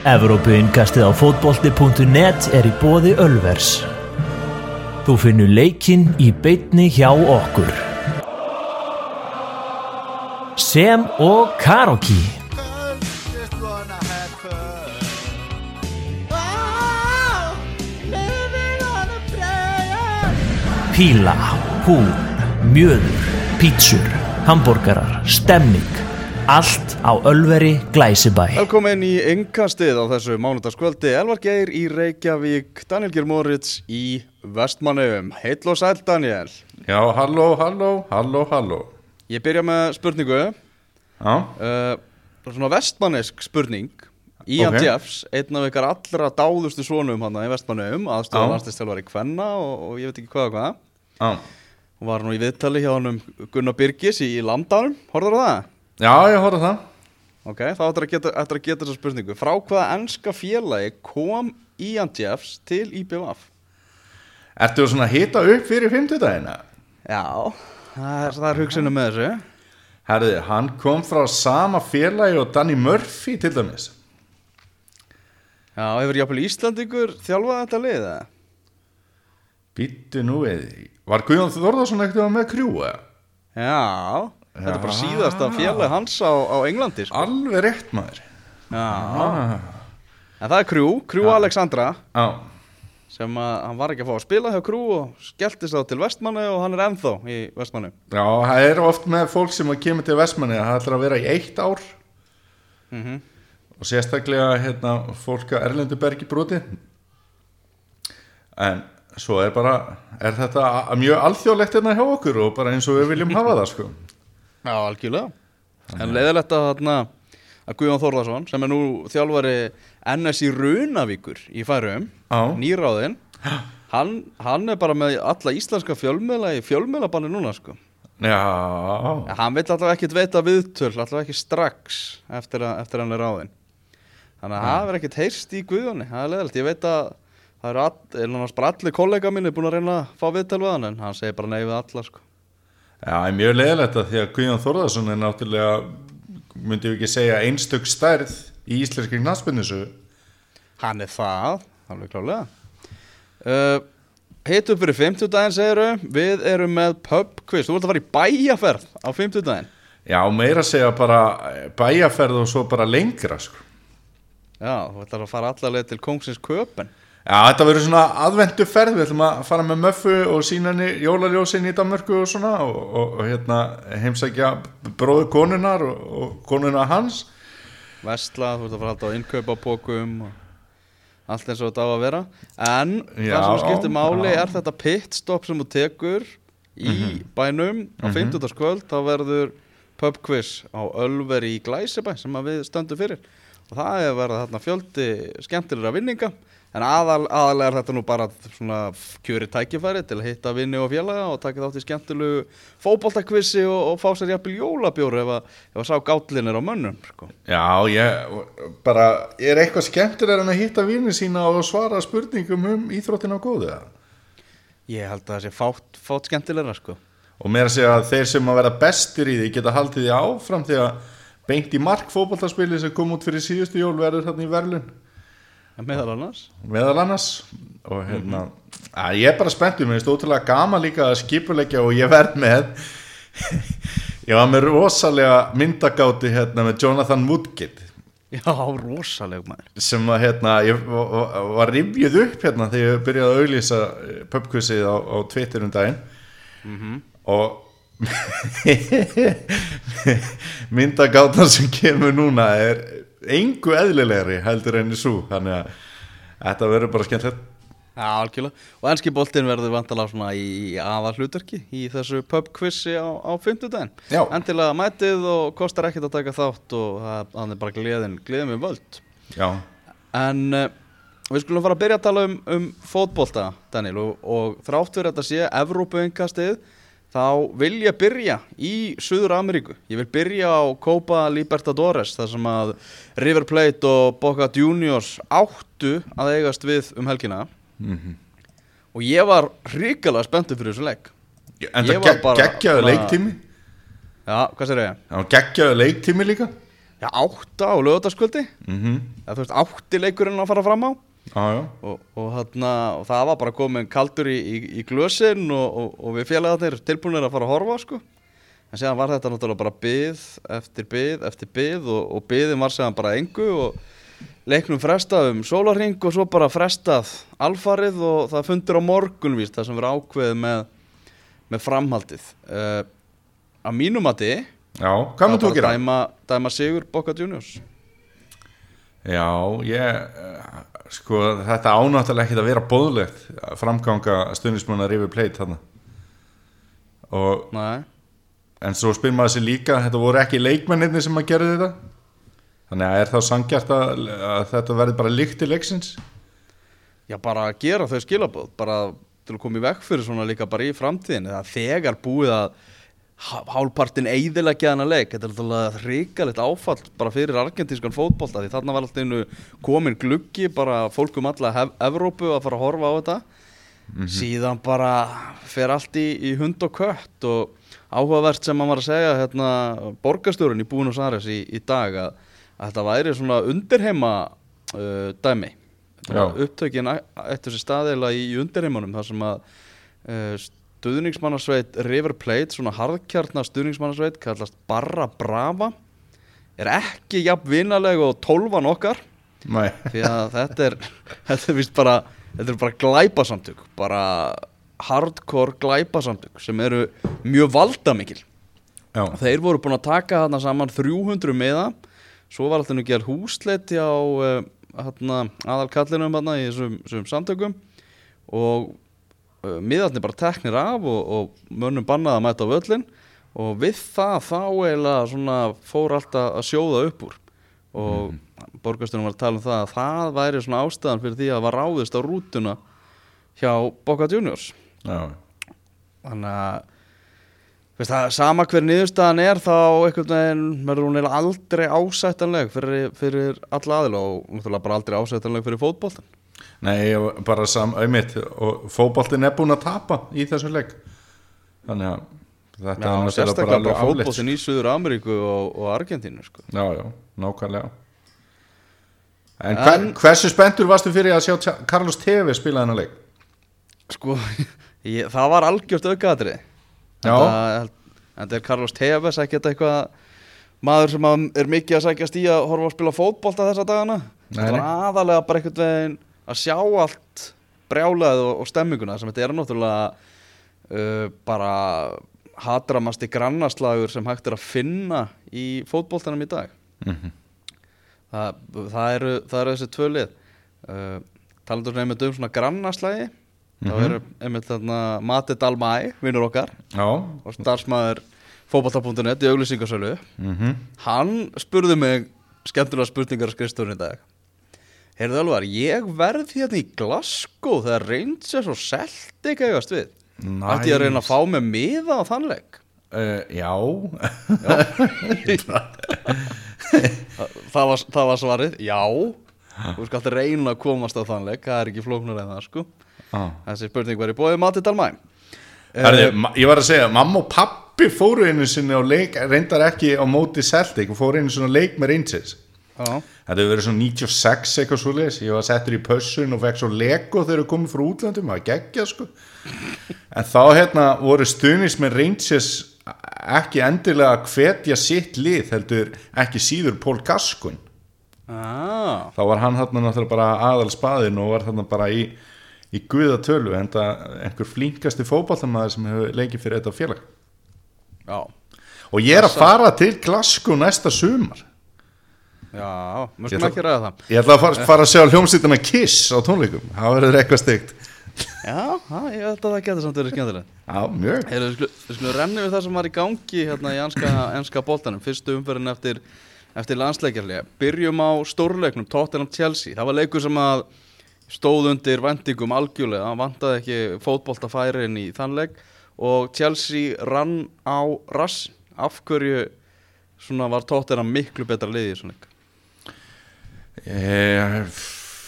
Evrópuinkastið á fótbolti.net er í bóði Ölvers. Þú finnur leikinn í beitni hjá okkur. Sem og Karoki. Píla, hún, mjöður, pítsur, hambúrgarar, stemming. Allt á Ölveri Glæsibæ. Velkomin í yngkastið á þessu mánudagskvöldi. Elvar Geir í Reykjavík Daniel Geir Moritz í Vestmannum Heill og sæl Daniel. Já, halló, halló, halló, halló. Ég byrja með spurningu. Uh, Já, Svona vestmannesk spurning. Ian Ok. Jeffs, einn af ykkar allra dáðustu svonum hann í Vestmannum Já. aðstofa landslistjálfari Kvenna og, og ég veit ekki hvað og hvað. Já, Hún var nú í viðtali hjá hann Gunnar Birgis í Landánum, horfður það? já, ég horfði það Ok, þá ættir að geta, ættir að geta þessa spurningu Frá hvaða ennska félagi kom Ian Jeffs til IBVF? Ertu svona að hita upp fyrir 50 dagina? Já, það er, það er hugsunum með þessu Herði, hann kom frá sama félagi og Danny Murphy til dæmis Já, hefur jafnvel Íslandingur þjálfað þetta lið eða? Býttu nú við Var Guðjón Þórðarsson ekkert með krjúa? Já, þetta er bara Já. síðasta félag hans á, á Englandi sko. Alveg rétt maður. Já, ah. en það er Krú, Krú Alexandra Já, sem að hann var ekki að fá að spila hjá Krú og skelltist þá til Vestmanni og hann er ennþá í Vestmanni já, það er oft með fólk sem kemur til Vestmanni Það ætlar að vera í eitt ár. Mm og sérstaklega hérna, fólk að Erlendu bergi broti. En svo er bara er þetta mjög alþjóðlegt hérna hjá okkur og bara eins og við viljum hafa það sko Já, algjörlega. En leiðilegt að, þarna, að Guðjón Þórðarsson sem er nú þjálfari NS í Runavíkur í færum nýráðinn hann, hann er bara með alla íslenska fjölmiðla í fjölmiðlabanni núna sko. Já, ja, Hann vill alltaf ekkit veita viðtöl alltaf ekki strax eftir að, eftir að hann er ráðinn. Þannig að það er ekkit heyrst í Guðjóni það er leiðilegt, ég veit að það eru all, er allir kollega minni búin að reyna að fá viðtöl við hann en hann segir bara nei við alla sko já, er mjög leðilegt að því að Guðjón Þórðarsson er náttúrulega myndum við ekki segja einstök stærð í íslenski knastbyndisu Hann er það, alveg klálega uh, upp fyrir 50 daginn segiru Við erum með pub quiz. Þú vilt að fara í bæjaferð á 50 daginn já, meira segja bara bæjaferð og svo bara lengra sko. Já, þú vilt að fara allarleið til Kongsins Köpen Já, þetta verður svona aðvendu ferð, við ætlum að fara með möffu og sína henni jólaljósin í Danmörku og svona og, og, og hérna heimsækja bróðu konunar og, og konuna hans. Vestla, þú vilt að fara alltaf á innkaupapókum og allt eins og þetta á að vera. En Já, það sem skiptir máli er þetta pitstop sem þú tekur í Mhm. bænum á 50 dagskvöld þá verður pub quiz á Ölveri í Glæsibæ sem við stöndum fyrir. Og það er verið þarna fjöldi skemmtilegra vinninga en aðal, aðalega er þetta nú bara svona kjöri tækifæri til að hitta vinni og félaga og taka þátt í skemmtilegu fótboltakvissi og, og fá sér jafnvel jólabjór ef að, ef að sá gállin er á mönnum sko. Já, ég bara, er eitthvað skemmtilega en að hitta vini sína og svara spurningum um íþróttina og góðu. Ég held að það sé fátt, fátt skemmtilegra sko. Og meira segja að þeir sem að vera bestir í því geta haldið því áfram því að beint í mark fótballtarspili sem kom út fyrir síðustu jól verður þarna í verlun. Meðal annars. Meðal annars. Og hérna að ég er bara spenntur, mér finnst ótrúlega gaman líka að skipuleggja og ég verð með. Ég var með rosalega myndagáti hérna með Jonathan Woodgate Já, rosaleg maður. Sem að hérna ég var, rifjuð upp hérna þegar ég byrjaði að auglýsa pubquizið á, á Twitter um daginn. Og myndagátan sem kemur núna er engu eðlilegri heldur enn í svo þannig að þetta verður bara skemmtilegt. Já, algjörlega. Og enski boltinn verður vantalega svona í aðal hlutverki í þessu pub quizi á, á 50 daginn Já. Endilega mætið og kostar ekkert að taka þátt og það er bara gleðin, gleðin við völd. Já, En uh, við skulum fara að byrja að tala um, um fótbolta, Daniel og, og þrátt fyrir þetta sé Evrópuinkastið þá vil ég byrja í Suður Ameríku. Ég vil byrja á Copa Libertadores þar sem að River Plate og Boca Juniors áttu að eigast við um helgina. Og ég var hrikalega spenntur fyrir þessu leik. En Ég það bara- geggjaðu leiktími? Já, hvað sér ég? Var geggjaðu leiktími líka? Já, átta á lögataskvöldi mhm, eða þú veist, átti leikurinn að fara fram á já og, og, þarna, og það var bara komin kaldur í, í, í glösin og, og, og við félagarnir tilbúinir að fara að horfa sko. en séðan var þetta náttúrulega bara byð eftir byð eftir byð og, og byðin var séðan bara engu og leiknum frestað um sólarring og svo bara frestað alfarið og það fundur á morgun víst það sem verið ákveðið með, með framhaldið uh, að mínum mati Já, hvað myndu að gera? dæma, dæma Sigur Boca Juniors Já, ég eh, sko, þetta ánáttúrulega ekkert að vera bóðlegt framganga stundismannar yfir pleit þarna. Og, Nei, en svo spyr maður sér líka þetta voru ekki leikmennirni sem að gera þetta? Þannig að er þá sangjart að, að þetta verði bara líkt í leiksins? Já bara að gera þau skilabóð bara til að koma í vekk fyrir svona líka bara í framtíðin þegar búið að há- hálfpartin eiðilegja hana leik. Þetta er alltaf hrikalegt áfall bara fyrir argentískan fótbolta því þarna var alltaf einu komin gluggi bara fólkum alla hef, Evrópu að fara að horfa á þetta. Síðan bara fer allt í, í hund og kött og áhugavert sem hann var að segja hérna, borgarstjórun í Búnus Ares í, í dag að, að þetta væri svona undirheima uh, dæmi. Upptökin eftir þessi staðila í, í undirheimunum þar sem að uh, stuðningsmannasveit River Plate, svona harðkjarnar stuðningsmannasveit, kallast Barra Brava er ekki jafn vinaleg og tólfan okkar. Nei, því að þetta er þetta er vist bara, þetta er bara glæpasamtök bara hardcore glæpasamtök sem eru mjög valdamikil. Já, þeir voru búin að taka þarna saman 300 meða svo var alltaf nú gerð húsleiti á uh, hérna, aðalkallinum í þessum, samtökum. Og miðarnir bara teknir af og, og mönnum bannað að mæta á völlin og við það þá eiginlega svona fór alltaf að sjóða upp úr. Og mm. borgastunum var að tala um það að það væri svona ástæðan fyrir því að það var ráðist á rútuna hjá Boca Juniors. Já, þannig að veist, það, sama hver niðurstaðan er þá einhvern veginn verður hún eiginlega aldrei ásættanleg fyrir, fyrir alla aðila og náttúrulega bara aldrei ásættanleg fyrir fótboltan Nei, bara sam, auðmitt og fótboltin er búin að tapa í þessu leik. Þannig að þetta er Já, náttúrulega sérstaklega bara afleitt, fótboltin í Suður Ameríku og, og Argentínu sko. Já, já, nákvæmlega. En, En- hver, hversu spenntur varstu fyrir að sjá Carlos Tevez spila þennan leik? sko, ég, það var algjört aukaðri en það er Carlos Tevez ekkert eitthvað maður sem er mikið að sækjast í að horfa að spila fótbolta þessa dagana. Það var aðalega bara einhvern veginn að sjá allt brjálað og, og stemminguna sem þetta er náttúrulega uh, bara hatramasti grannaslagur sem hægt er að finna í fótboltanum í dag. Mhm. það, það, eru, það eru þessi tvö lið. Uh, talandur svona einmitt um svona grannaslægi þá Mhm. eru einmitt þarna Mati Dalmæ, vinnur okkar Já, og starfsmæður fótbolta.net í auglýsingarsölu mhm. Hann spurði mig skemmtilega spurningar á skrifstofun í dag Heyrðu Ölvar, ég verð hérna í Glasgow þegar Rangers og Celtic eigast við. Ætti ég að reyna að fá með miða á þannleik uh, Já, það var, það var svarið, já. Þú skalt reyna að komast á þannleik Það er ekki flóknar en það sko. Ah. Þessi spurning var í bóði Mati Dalmæ Herði, ma- ég var að segja, mamma og pappi fóru einu sinni á leik, reyndar ekki á móti Celtic, fóru einu sinni á leik með Rangers. Já, Þetta hefur verið svona 96 eitthvað svo leis Ég var settur í pössun og fekk svo Lego þegar við komum frá útlandum, það geggja sko. En þá hérna voru stuðnis með Rangers ekki endilega hvetja sitt lið heldur ekki síður Paul Gascoigne. Ah, þá var hann þarna náttúrulega bara aðal spaðin og var þarna bara í, í guðatölu en það einhver flinkasti fótballtamaður sem hefur leikið fyrir þetta félag. Já, og ég er að fara til Glasgow næsta sumar já skulum ætla- ekki ræða það. ég ætla að fara, fara að sjá hljómsýtuna Kiss á tónleikum, það verður eitthvað stygt Já, ha, ég held að það getur samt verið skemmtilegt. Já, mjög. Við skulum- renni við það sem var í gangi hérna í enska, enska boltanum. Fyrstu umferðin eftir, eftir landsleikjarlega Byrjum á stórleiknum, Tottenham Chelsea. Það var leikur sem að stóð undir vendingum algjörlega. Hann vantaði ekki fótboltafærin í þann leik. Og Chelsea rann á rass Af hverju var Tottenham miklu betra liði í svona leik ég,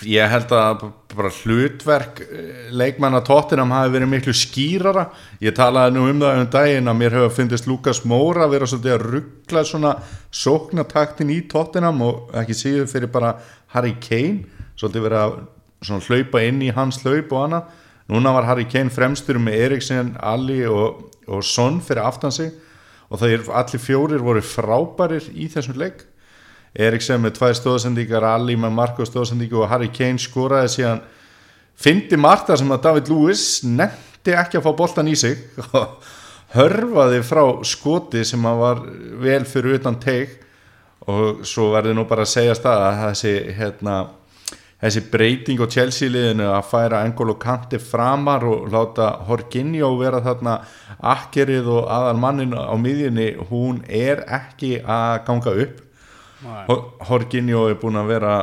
ég held að bara hlutverk eh, leikmanna Tottenham hafi verið miklu skýrara. Ég talaði nú um það um daginn að mér hefur fundist Lukas Móra vera svolítið að ruggla svona sóknataktin í Tottenham og ekki síður fyrir bara Harry Kane svolítið verið að svona hlaupa inn í hans hlaup og annað. Núna var Harry Kane fremstur með Eriksen, Ali og, og Son fyrir aftan sig og það er allir fjórir voru frábærir í þessum leik Eriksen með tvær stóðsendíkar Ali með Marko stóðsendíku og Harry Kane skoraði síðan fyndi Marta sem að David Lewis nefndi ekki að fá boltan í sig og hörfaði frá skoti sem að var vel fyrir utan teik og svo verði nú bara að segja stað að þessi hérna þessi breyting á Chelsea liðinu að færa Engolo Kante framar og láta Jorginho vera þarna akkerið og aðal mannin á miðjunni hún er ekki að ganga upp Jorginho er búin að vera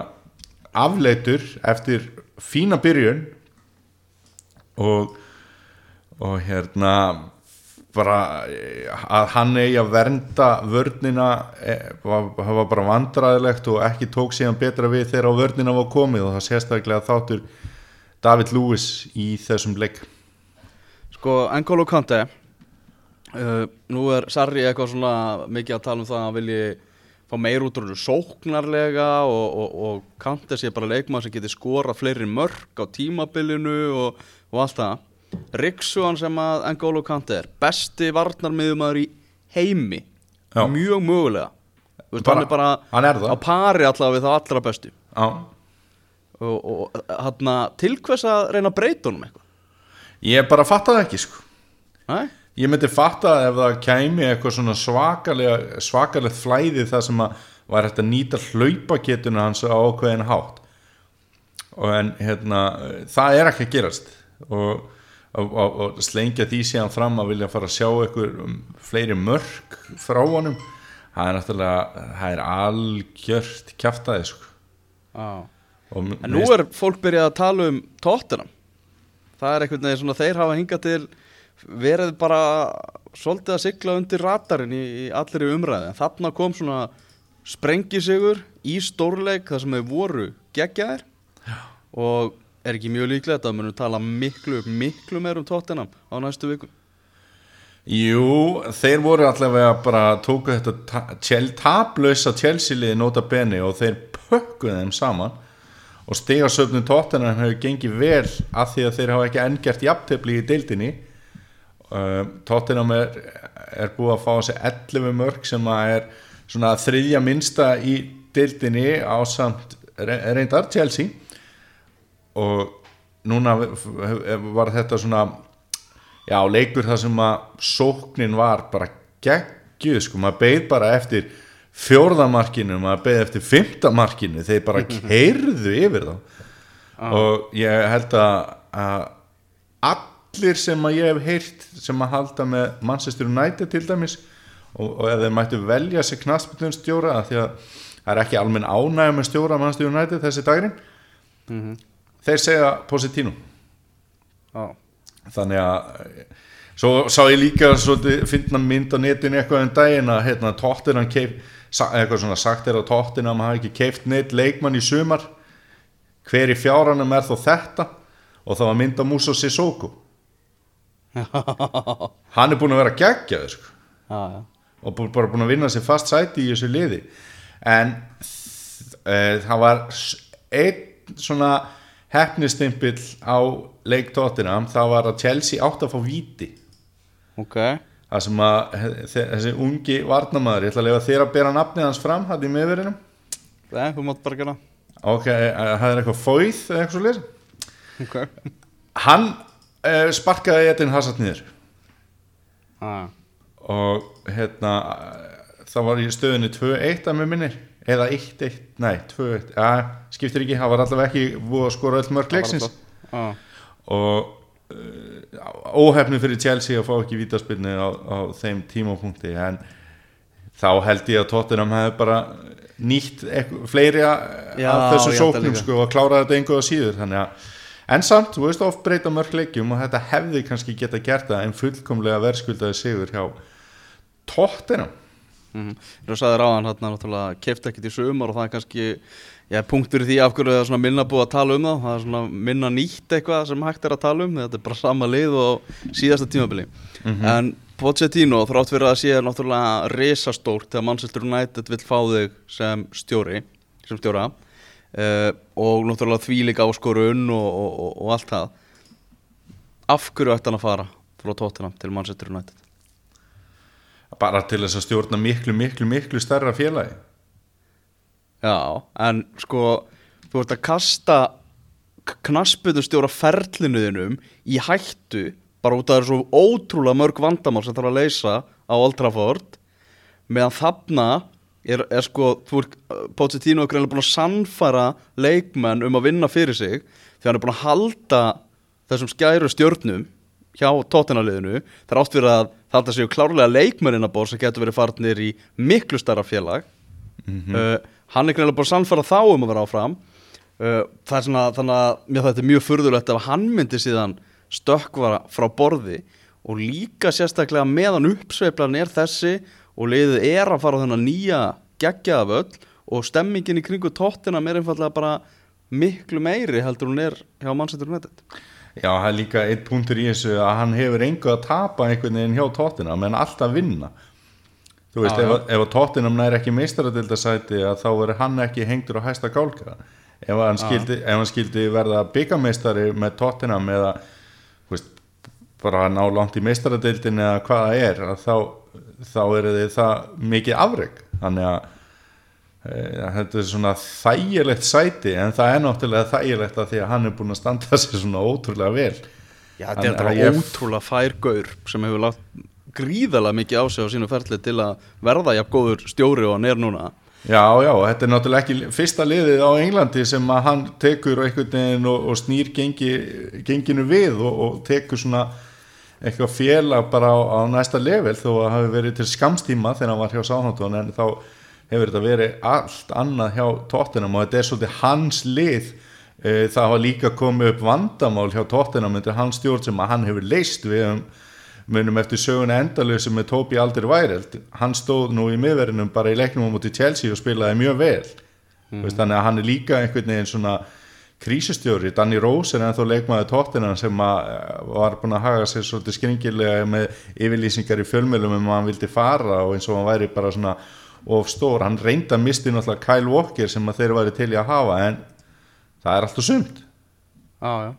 afleitur eftir fína byrjun og og hérna bara að hann eigi að vernda vörnina eh, var, var bara vandræðilegt og ekki tók síðan betra við þegar á vörnina var komið og það sérstaklega þáttur David Lewis í þessum leik. Sko, N'Golo Kante uh, Nú er Sarri eitthvað svona mikið að tala um það að hann vilji fá meir út úr sóknarlega og, og, og Kante sé bara leikmann sem getur skora fleiri mörg á tímabilinu og, og allt það. Riksuan sem að N'Golo Kante er besti varnarmiðumæður í heimi. Já. mjög mögulega. Þú veist, Bara- hann er bara hann er á pari allavega við það allra bestu. Já, og, og hann til hvers að reyna að breyta honum eitthvað? Ég bara fatta það ekki sko. Nei? Ég myndi fatta ef það kæmi eitthvað svona svakalega, svakalegt flæði það sem að var hægt að nýta hlaupaketuna hans á ákveðin hátt. Og en hérna það er ekki að gerast. Og, og, og, og slengja því síðan fram að vilja fara að sjá eitthvað um fleiri mörk frá honum það er náttúrulega, það er algjört kjaftaði sko. Og En nú er fólk byrjað að tala um Tottenham. Það er einhvern veginn svona þeir hafa hingað til verið bara svolítið að sigla undir radarinn í, í allir í umræði en þarna kom svona sprengjisigur í stórleik þar sem þeir voru geggjaðir. Og er ekki mjög líklegt að munum tala miklu, miklu meir um Tottenham á næstu viku Jú, þeir voru allavega bara tóku þetta ta- tjel- tablausa Chelsea-liði nota beni og þeir pökkuðu þeim saman. Og stegasöfnum tóttunar hefur gengið vel af því að þeir hafa ekki engjart jafntefli í deildinni uh, tóttunum er, er búið að fá sér 11 mörg sem að er svona þriðja minnsta í deildinni á samt reyndar Chelsea. Og núna var þetta svona já, leikur þar sem að sóknin var bara geggjuð sko, maður beið bara eftir fjórðamarkinu, maður beið eftir fymtamarkinu, þeir bara keirðu yfir þá. Og ég held að, að allir sem að ég hef heyrt sem að halda með Manchester United til dæmis og, og ef þeir mættu velja sér knasputun stjóra af því að það er ekki almenn ánægum með stjóra Manchester United þessi dagurinn þeir segja Positino Já þannig að svo sá ég líka svolítið finna mynd á netinu eitthvað um daginn að hérna, Tottenham keif, sa- eitthvað svona sagt er að Tottenham hafi ekki keift neitt leikmann í sumar. Hver í fjáranum er þó þetta? Og það var mynd á Musa Sissoko hann er búin að vera geggjaður sko. Og bú- bara búin að vinna sér fast sæti í þessu liði. En e, það var einn svona hefnistimpill á leik Tottenham. Það var að Chelsea átt að fá víti. Ok. Það sem að þessi ungi varnamaður, ég ætla að lefa þér að bera nafnið hans fram hann í miðverðinum Nei, þú mátt bara gera. Ok, e, það er eitthvað fóið eða eitthvað svo leir Ok. Hann e, sparkaði Edin Hazard niður. Já og hérna það var í stöðunni 2-1 að mér minnir. Eða 1-1, nei 2-1 ja, skiptir ekki, það var allavega ekki búið að skora öll mörg leiksins. Já og uh, óhefni fyrir Chelsea að fá ekki vítaspilni á, á þeim tímapunkti en þá held ég að Tottenham hefði bara nýtt fleiri af þessu ég held það sóknum sko, og klára þetta einhverja síður. Þannig að en samt, þú veist oft breyta mörg leikjum og þetta hefði kannski geta gert það en fullkomlega verðskuldaði sigur hjá Tottenham. Mm -hmm. Þú sagði ráðan hérna náttúrulega keft ekkert í sumar og það er kannski er punktur í því af hverju það er svona minna búið að tala um það það er svona minna nýtt eitthvað sem hægt er að tala um þetta er bara sama lið og síðasta tímabili. En Pochettino þrátt fyrir að sé náttúrulega resastórt þegar Manchester United vill fá þig sem stjóri sem stjóra uh, og náttúrulega þvílík áskorun og, og, og, og allt það. Af hverju ætti hann að fara frá Tottenham til Manchester United? Bara til þess að stjórna miklu, miklu, miklu stærra félagi. Já, en sko þú ert að kasta knasputustjóra ferlinuðinum í hættu bara út af þessu ótrúlega mörg vandamál sem þarf að leysa á Old Trafford meðan þarna er, er sko, þú ert Pochettino er greinlega búin að sannfara leikmenn um að vinna fyrir sig því hann er búin að halda þessum skæru stjörnum hjá tóttinaliðinu það er átt fyrir að þetta séu klárlega leikmennin að bór sem getur verið farnir í miklu starra félag. Uh, hann er greinlega búin að sannfara þá um að vera áfram. Uh, það er svona þannig að mér þetta er mjög furðulegt ef hann myndi síðan stökkvara frá borði og líka sérstaklega meðan uppsveiflan er þessi og liðið er að fara á þennan nýja geggjaða völl og stemmingin í kringu tóttina er einfallega bara miklu meiri heldur hún er hjá Manchester United. Já, það er líka eitt punktur í þessu að hann hefur engu að tapa einhvern veginn hjá tóttina menn alltaf vinna. Þú veist, Já, ef, ef að tóttinam nær ekki meistaradildasæti að þá verður hann ekki hengdur á hæsta gálka ef hann skildi, ef hann skildi verða byggameistari með tóttinam eða bara að ná langt í meistaradildin eða hvað það er þá, þá er þið það mikið afreg þannig að e, þetta er svona þægilegt sæti en það er náttúrulega þægilegt að því að hann er búin að standa sér svona ótrúlega vel. Já, þetta er bara ótrúlega fær gaur sem hefur lagt gríðalega mikið á sig á sínu ferli til að verða jafn góður stjóri og hann er núna. Já, já, þetta er náttúrulega ekki fyrsta liðið á Englandi sem að hann tekur einhvern veginn og, og snýr gengi, genginu við og, og tekur svona eitthvað félag bara á, á næsta level þó að hafi verið til skamstíma þegar hann var hjá Sáhantón en þá hefur þetta verið allt annað hjá Tottenham og þetta er svolítið hans lið. Eh, það hafa líka komið upp vandamál hjá Tottenham undir hans stjórn sem hann hefur leist við um munum eftir söguna endalösu með Tobi Alder Væreld hann stóð nú í miðverðinum bara í leiknum á móti Chelsea og spilaði mjög vel. Mm. Þannig að hann er líka einhvern veginn svona krísustjóri, Danny Rose er ennþá leikmaður tóttinan sem að eh, var búin að haga sér svolítið skringilega með yfirlýsingar í fjölmjölum um að hann vildi fara og eins og hann væri bara svona of stór, hann reynda misti náttúrulega Kyle Walker sem að þeir væri til í að hafa en það er alltaf sumt. Já, já.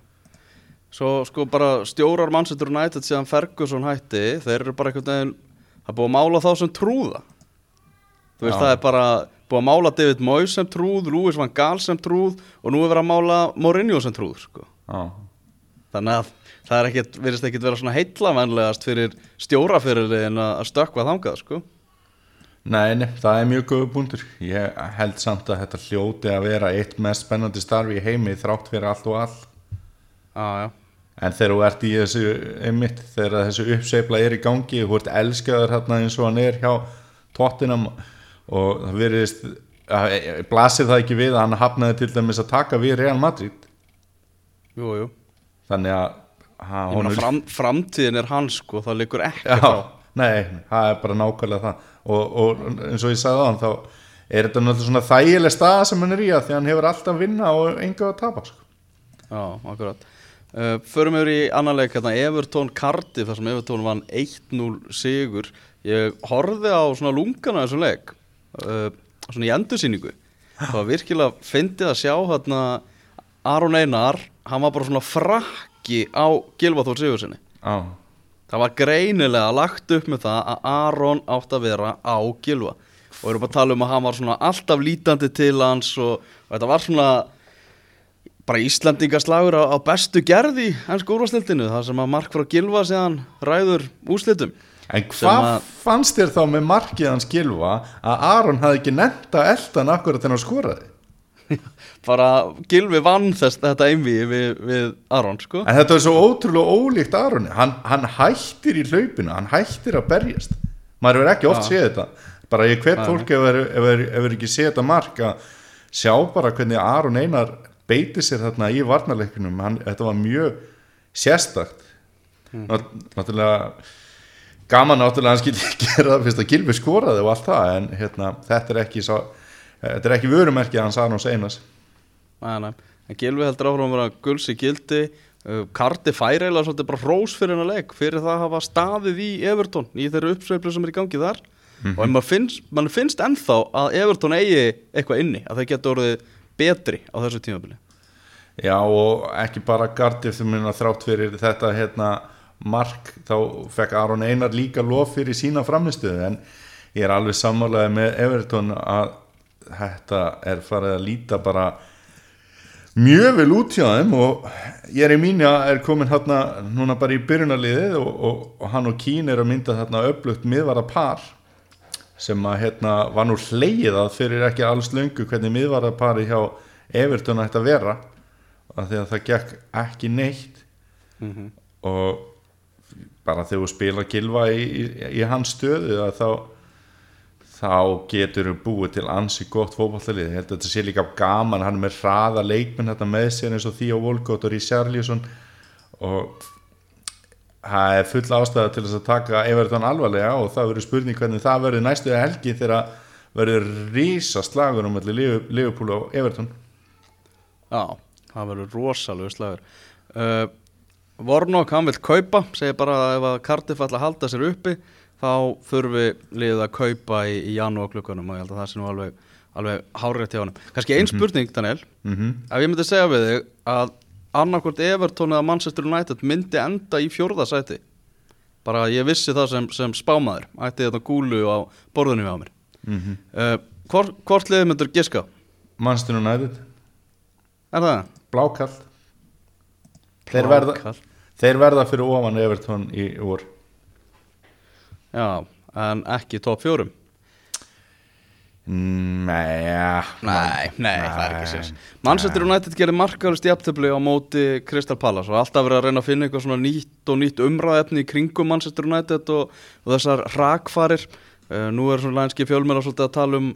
Svo sko bara stjórar Manchester United síðan Ferguson hætti þeir eru bara veginn það búið að mála þá sem trúða. Þú veist Já. það er bara búið að mála David Moyes sem trúð, Louis van Gaal sem trúð og nú er verið að mála Mourinho sem trúð sko. Já. Þannig að það er virðist ekkit vera svona heillavænlegast fyrir stjórafyrirliðin að stökkva þangað sko. Nei, nei, það er mjög góða búndur ég held samt að þetta hljóti að vera eitt mest spennandi starfi í heimi þrátt fyrir allt og Já, já En þegar þú ert í þessu einmitt, þegar þessu uppseifla er í gangi þú ert elskaður hérna eins og hann er hjá tóttinam og það verðist blasir það ekki við að hann hafnaði til dæmis að taka við Real Madrid? Jú, jú. Þannig að ha, honum- fram, framtíðin er hans sko, það liggur ekki Já, nei, það er bara nákvæmlega það. Og, og eins og ég sagði á hann þá er þetta náttúrulega svona þægileg staða sem hann er í að því að hann hefur alltaf að vinna og enga að tapa sko. Já, akkurat. Uh, Förum yfir í annan leik hérna, Evertón Cardiff þar sem Evertón vann 1-0 sigur. Ég horfði á svona lungana þessum leik uh, svona í endursýningu. Það var virkilega fyndið að sjá hérna Aron Einar hann var bara svona frakki á Gilvaþór Sigursinni Já, það var greinilega lagt upp með það að Aron átt að vera á Gilva og við erum bara að tala um að hann var svona alltaf lítandi til hans og, og þetta var svona bara Íslandingaslagur á, á bestu gerði hans úrvastildinu, það sem að mark frá Gilva séðan ræður úslitum En hvað að- fannst þér þá með markið hans Gilva að Aron hafði ekki nefnt að eldan akkurat þegar hann skoraði? bara Gilvi vann þess þetta einvið við, við Aron sko. En þetta er svo ótrúlega ólíkt Aroni. Hann, hann hættir í hlaupinu, hann hættir að berjast. Maður verður ekki oft séð þetta. Bara ég hver fólk ef er, er, er ekki séð þetta mark að sjá bara hvernig Aron Einar beiti sér þarna í varnarleikunum hann, þetta var mjög sérstakt. Nátt, náttúrulega gaman náttúrulega að hann skilji gera það fyrst að Gilvi skoraði og allt það en hérna, þetta er ekki sá, þetta er ekki vörumerkið Arnóns Einars. Nei, nei, en Gilvi heldur áfram að vera gulls í gildi. Uh, Karti fær eiginlega svolítið bara rós fyrir hennar leik fyrir það að hafa staðið í Everton í þeirra uppsveiflu sem er í gangi þar. Og en maður finnst, man finnst ennþá að Everton eigi eitthvað inni að þeir geta orðið betri á þessu tímabili. Já og ekki bara Gardif sem minna þrátt fyrir þetta hérna mark þá fekk Aron Einar líka lof fyrir sína framistuðu en ég er alveg sammálaði með Everton að þetta er farið að líta bara mjög vel út hjá þeim og ég er í mínu að er komin hérna núna bara í byrjunarliðið og, og, og hann og Kín er að mynda þarna öflugt miðvara par sem að hérna var nú hleið að fyrir ekki alls löngu hvernig miðvara pari hjá Everton ætti að vera af því að það gekk ekki neitt. Og bara þegar þú spila gilva í, í, í hans stöðu þá þá getur þú búið til ansi gott að þetta sé líka gaman, hann er með hraða leikmenn þetta með sér eins og Theo Volkot og Richarlison og það er full ástæða til þess að taka Everton alvarlega og það verður spurning hvernig það verður næstu helgi þegar verður rísa slagur um allir Liverpool og Everton. Já, það verður rosalegu slagur. Uh, Vornok, hann vil kaupa segir bara að ef að Cardiff ætla að halda sér uppi þá þurfi liðið að kaupa í, í janúar klukkanum og ég held að það sé nú alveg, alveg hárétt hjá hann kannski ein spurning, Daniel mm ef ég myndi segja við þig að annarkvort Everton eða Manchester United myndi enda í fjórða sæti bara ég vissi það sem, sem spámaður ætti þetta gúlu á borðinu hjá mér -hmm. uh, hvort, hvort liðið myndur giska? Manchester United, Er það? blákall þeir verða. Þeir verða fyrir ofan Everton í vor. Já, en ekki top fjórum? Nei, ja, Nei, nei, það er ekki sérs Manchester United gerir markalust jafntöfli á móti Crystal Palace og alltaf verið að reyna að finna eitthvað svona nýtt og nýtt umræðefni í kringum Manchester United og, og þessar rakfarir. Uh, Nú er svona lænski fjölmjöla svolítið að tala um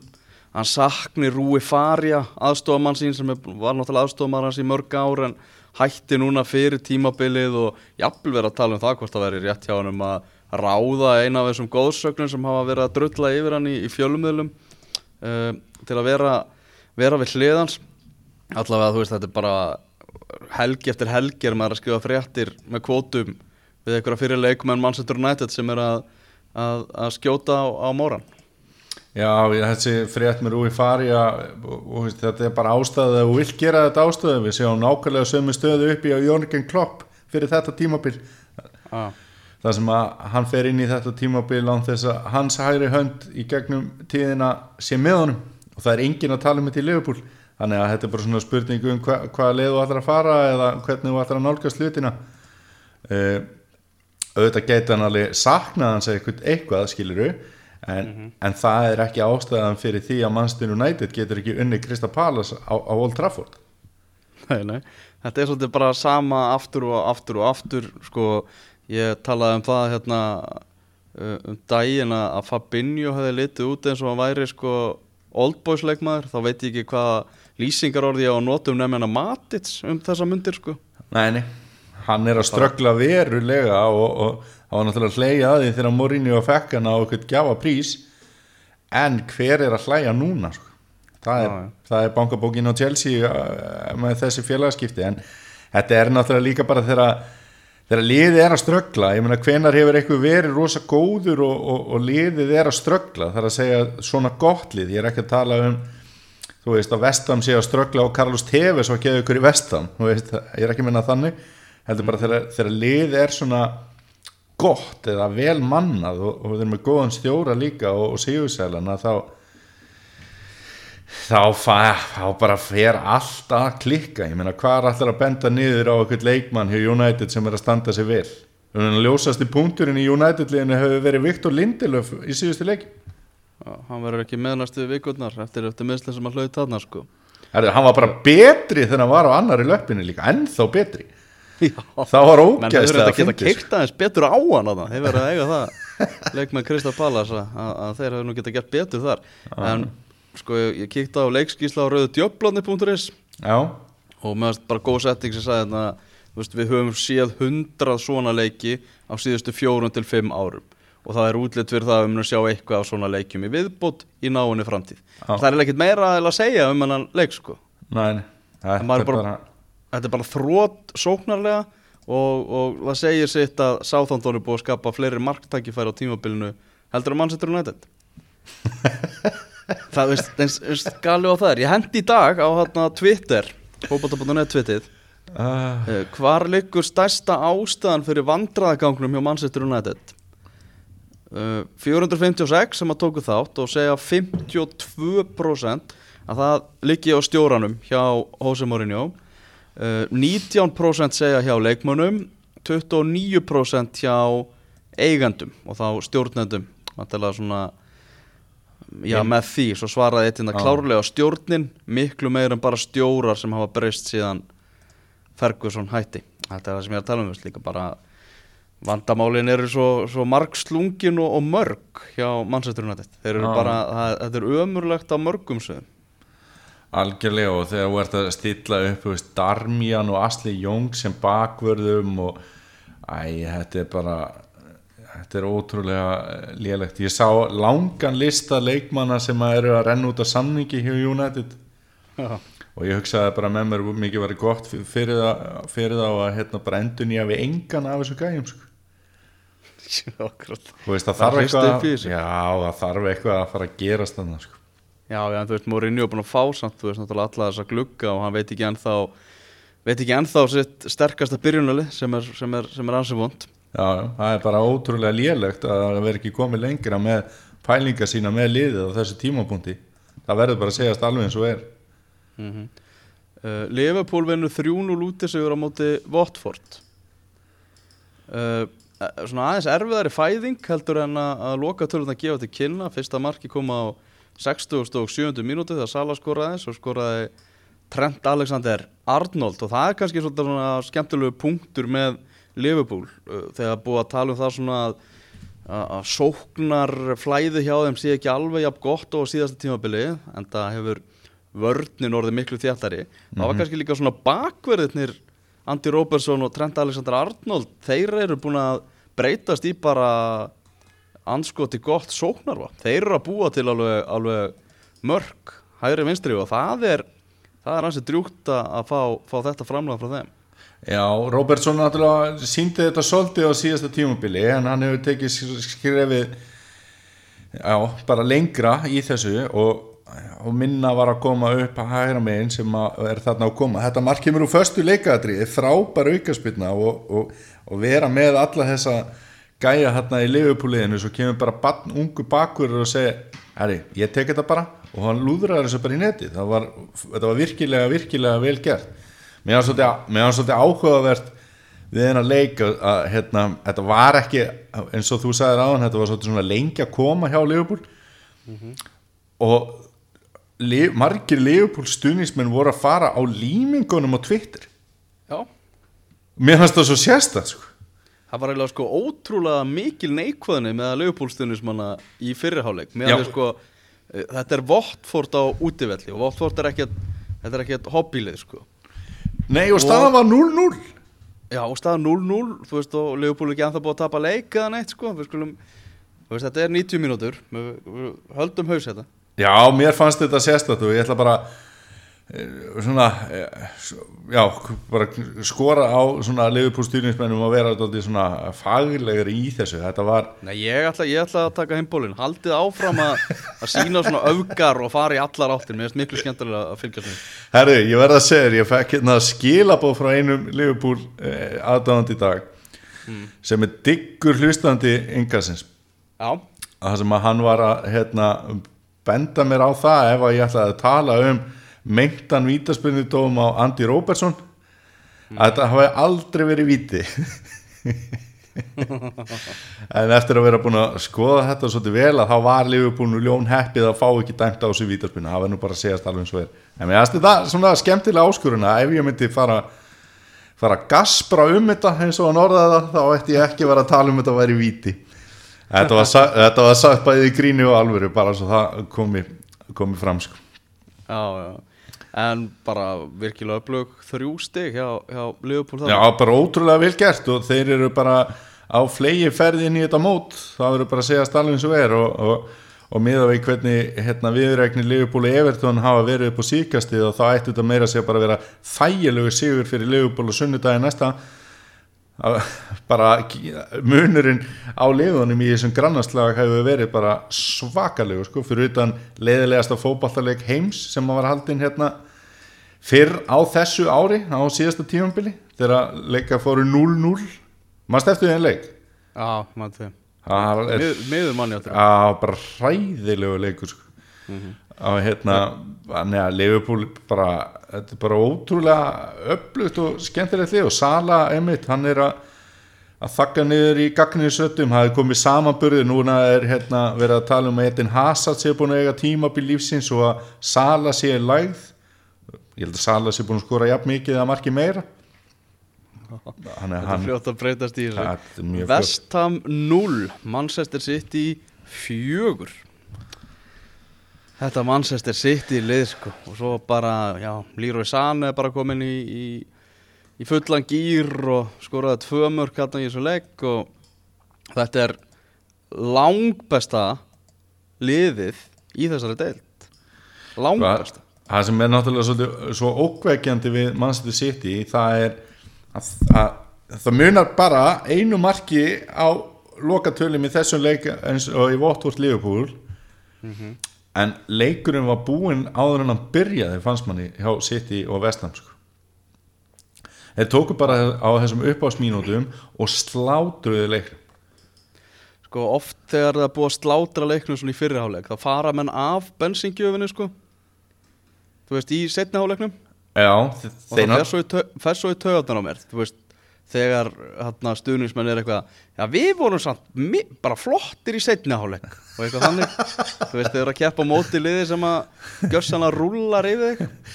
hann sakni Rúi Faria aðstofamann sín sem var náttúrulega aðstofamann hans í mörg ár en hætti núna fyrir tímabilið og jafnvel verið að tala um það hvort það veri rétt hjá hann um að ráða eina af þessum góðsögnum sem hafa verið að drulla yfir hann í, í fjölumöðlum uh, til að vera, vera við hliðans allavega þú veist þetta er bara helgi eftir helgi er maður að skrifa fréttir með kvótum við einhverja fyrir leikmenn Manchester United sem er að, að, að skjóta á, á móran Já, þessi frétt með Rúi Faria og, þetta er bara ástæða og vill gera þetta ástæða við sjáum nákvæmlega sömu stöðu uppi á Jörgen Klopp fyrir þetta tímabil. Ah. það sem að hann fer inn í þetta tímabil án þess að hans hægri hönd í gegnum tíðina sé með honum. Og það er enginn að tala um þetta í Liverpool. Þannig að þetta er bara svona spurning um hva, hvaða leið þú ætlar að fara eða hvernig þú ætlar að nálgast hlutina. Uh, auðvitað geta hann alveg saknað hans eitthvað, eitthvað skiluru en, en það er ekki ástæðan fyrir því að Manchester United getur ekki unni Krista Palace á, á Old Trafford. Nei, nei. Þetta er svolítið bara sama aftur og aftur og aftur sko, ég talaði um það hérna uh, um daginn að Fabinho hefði litið út eins og hann væri sko oldboys leikmaður, þá veit ég ekki hvaða lýsingar orði ég á að nota um nefnina Matits um þessa myndir sko. Nei, nei, hann er að ströggla verulega og, og það var náttúrulega að hlæja að því þegar Mourinho fekk hann á eitthvað gjafa prís en hver er að hlæja núna sko? það, er, það er bankabókin á Chelsea uh, með þessi félagskipti en þetta er náttúrulega líka bara þegar þegar liðið er að ströggla. Ég meina hvenar hefur eitthvað verið rosa góður og, og, og liðið er að ströggla? Það er að segja svona gott lið. Ég er ekki að tala um þú veist að Vestam sé að ströggla og Carlos Tevez og geða ykkur í Vestam þú veist, ég er ekki að minna þannig. Heldur bara þegar, þegar lið er svona gott eða vel mannað og, og þeir eru með góðan stjóra líka og, og sigursælana þá þá, fa, þá bara fer allt að klikka. Ég meina hvað er allir að benda niður á eitthvað leikmann hjá United sem er að standa sig vel? Ljósasti punkturinn í United liðinu hefur verið Viktor Lindelöf í síðustu leik Já, hann verður ekki meðnæstu vikurnar eftir, eftir meðslega sem hann hlaut þarna sko. Herðu, hann var bara betri þegar hann var á annari löppinu líka, ennþá betri það var ógæðslega þetta geta fyndið, sko. keikt aðeins betur á hann þarna. þeir verður að eiga það. Leikmenn Krista Pallas að, að að þeir hefur nú geta gert betur þar. En sko ég, kíkti á leikskísla á rauðudjöflandi.is já, og meðast bara góð setting sem sagði þú veist, við höfum séð hundrað svona leiki á síðustu fjórun til fimm árum. Og það er útlitt fyrir það að við munum sjá eitthvað af svona leikjum í viðbót í náunni framtíð. Já. það er ekkert meira að segja um hennan leik sko. Nei, þetta maður er bara- bara þetta er bara þrótt sóknarlega og, og það segir sitt að Sáþóndón er búið að skapa fleiri marktækifæri á tímabilinu heldur að Manchester United. Það veist, eins, eins gali á það er. Ég hendi í dag á hérna Twitter fótbolta.net tweetið uh, uh, hvar liggur stærsta ástæðan fyrir vandraðagangnum hjá Manchester United? Uh, 456 sem að tóku þátt og segja 52% að það liggi á stjóranum hjá Jose Mourinho uh, 19% segja hjá leikmönnum 29% hjá eigandum og þá stjórnendum svona Já, með því, svo svaraði eitt hérna Já. klárlega stjórnin, miklu meir en bara stjórar sem hafa breyst síðan Ferguson hætti. Þetta er það sem ég er að tala um, líka bara vandamálin eru svo, svo margslungin og, og mörg hjá bara, það, þetta er ömurlegt á mörgum sögum. Algjörlega og þegar þú ert að stilla upp veist, Darmian og Asli Jung sem bakvörðum og æ, þetta er bara þetta er ótrúlega lélegt ég sá langan lista leikmanna sem að eru að renna út af samningi hjá United Já. og ég hugsaði bara með mér mikið verið gott fyrir- það, fyrir það að hérna bara endur nýja við engan af þessu gæjum sko. Þú veist það Það þarf eitthvað já það þarf eitthvað að fara að gerast þannig sko. Já, en þú veist, Mourinho er búin að fá samt, þú veist, náttúrulega alla þessa glugga og hann veit ekki ennþá, veit ekki ennþá sitt sterkasta byrjunali sem er, sem er, sem er ansið vond. Já, já, það er bara ótrúlega lélegt að það verður ekki komið lengra með pælinga sína með liðið á þessu tímapunkti. Það verður bara að segjast alveg eins og er. Mm uh, Liverpool vinnur 3-0 úti sigur á móti Watford. Uh, eh, Svona aðeins erfiðari fæðing heldur en að, að loka tölun að gefa til kynna. Fyrsta marki kom á 60 og 70 mínúti þegar Sala skoraði Svo skoraði Trent Alexander Arnold og það er kannski svona skemmtilegu punktur með Liverpool uh, þegar búið að tala um það svona að að sóknar flæði hjá þeim sé ekki alveg jafn gott og á síðasta tímabili en það hefur vörnin orðið miklu þjættari það var kannski líka svona bakverðirnir Andy Robertson og Trent Alexander Arnold þeir eru búin að breytast í bara anskoti gott sóknarva þeir eru að búa til alveg, alveg mörg hægri vinstri og það er það er hansi drjúkt að fá, fá þetta framlega frá þeim. Já, Robertson náttúrulega síndi þetta svolítið á síðasta tímabili en hann hefur tekið sk- skrefið já, bara lengra í þessu og, og minna var að koma upp að hægra megin sem er þarna að koma. Þetta mark kemur úr föstu leikadri frábær aukaspilna og, og, og vera með alla þessa gæja hérna í liðupúliðinu svo kemur bara barn, ungu bakur og segja herri, ég tek þetta bara. Og hann lúðraði þessu bara í neti. Það var, þetta var virkilega, virkilega vel gert. Mér var svolítið, svolítið áhugavert við hennar leik að, hérna, þetta var ekki eins og þú sagðir áðan, þetta var svolítið svona lengi að koma hjá Liverpool. Og li, margir Liverpool stuðnismenn voru að fara á límingunum á Twitter. Já. Mér fannst það svo sérstætt sko. Það var eiginlega sko ótrúlega mikil neikvæðinni með að lögupólstunismanna í fyrirháleik Já. með að sko, eh, þetta er Votford á útivelli og Votford er ekkert þetta er ekkert hobbylið sko. Nei og staðan var 0-0 Já, og staða 0-0, þú veist, og Leopold er ekki anþá búið að tapa leik eða neitt, sko, við skulum, veist, þetta er 90 mínútur, við, við höldum haus þetta. Já, mér fannst þetta sérstætt og ég ætla bara eh, svona eh, já, bara skora á svona Liverpool styrningsmennum að vera svona faglegri í þessu. Þetta var, Nei, ég ætla, ég ætla að taka heimbólinn, haldið áfram að, að sína svona öfgar og fara í allar áttir, mér finnst miklu skemmtilega að fylgjast með. herru, ég verð að segja þér, ég fekk hérna skilabóð frá einum Liverpool eh, aðdáðandi í dag sem er diggur hlustandi yngasins Já, að það sem að hann var að hérna, benda mér á það ef að ég ætlaði að tala um meintan vítaspinnudóm á Andy Robertson. Að þetta hafi aldrei verið víti. En eftir að vera búin að skoða þetta svolítið vel að þá var Liverpool ljón heppið að fá ekki dæmt á þessu vítaspinnu það var nú bara að segjast alveg eins og er. En mér finnst þetta svona skemmtilega áskuruna ef ég myndi fara fara að gaspra um þetta eins og hann orðaði það þá ætti ég ekki að vera að tala um þetta að væri víti. Þetta var, þetta var sagt bæði í gríni og alvöru bara svo það komi, komi fram sko. já, já. En bara virkilega upplög þrjú stig hjá, hjá Leopold já bara ótrúlega vel gert og þeir eru bara á flegi ferðin í þetta mót. Það verður bara að segja eins og er og, og, og miða við hvernig hérna, viðrækni Liverpool og Everton hafa verið upp á síkastið og þá ætti þetta meira að segja bara að vera þægilegu sigur fyrir Liverpool og sunnudagi næsta. Bara munurinn á liðunum í þessum grannastlag hefur verið bara svakalegu sko, fyrir utan leiðilegasta fótballtaleg heims sem var haldinn hérna fyrr á þessu ári á síðasta tímanbili þegar leika fóru 0-0 mannst eftir því en leik? Já, er Mið, Miður manni á bara hræðilegu leikur sko. á hérna þannig að Liverpool bara þetta er bara ótrúlega öflugt og skemmtilegt lið og Sala Emmitt, hann er að að þakka niður í gagninu söttum það er komið samanburði, núna er hérna, verið að tala um að Edin Hazard sé búin að eiga tímabil lífsins og að Sala sé lægð ég held að Sala sé búin að skora jafn mikið að marki meira. Þetta er fljótt að breytast í þessu. Er. Vestham 0 Manchester City 4 Þetta Manchester City lið sko. Og svo bara, já, Leroy Sane er bara komin í, í, í fullan gýr og skoraði tvö mörk hérna í þessu legg og þetta er langbesta liðið í þessari deild. Langbesta það sem er náttúrulega svolítið, svo ókveikjandi við Manchester City það er að, að það munar bara einu marki á lokatölum í þessum leik eins og í Watford Liverpool. En leikurinn var búinn áður en hann byrjaði fannst manni hjá City og Vestham sko. þeir tóku bara á þessum uppásmínútum og slátruði leikur Sko oft þegar það búið að slátra leiknum svona í fyrriháleik þá fara menn af bensingjöfinu sko Þú veist, í setniháleiknum já, og það fer svo í tau- í taugarnar á mér Þú veist, þegar hérna, stuðningsmenn er eitthvað Já, við vorum samt bara flottir í setniháleik og eitthvað þannig. Þú veist, þeir eru að keppa á móti liði sem að gjörsanlega rúllar yfir þig.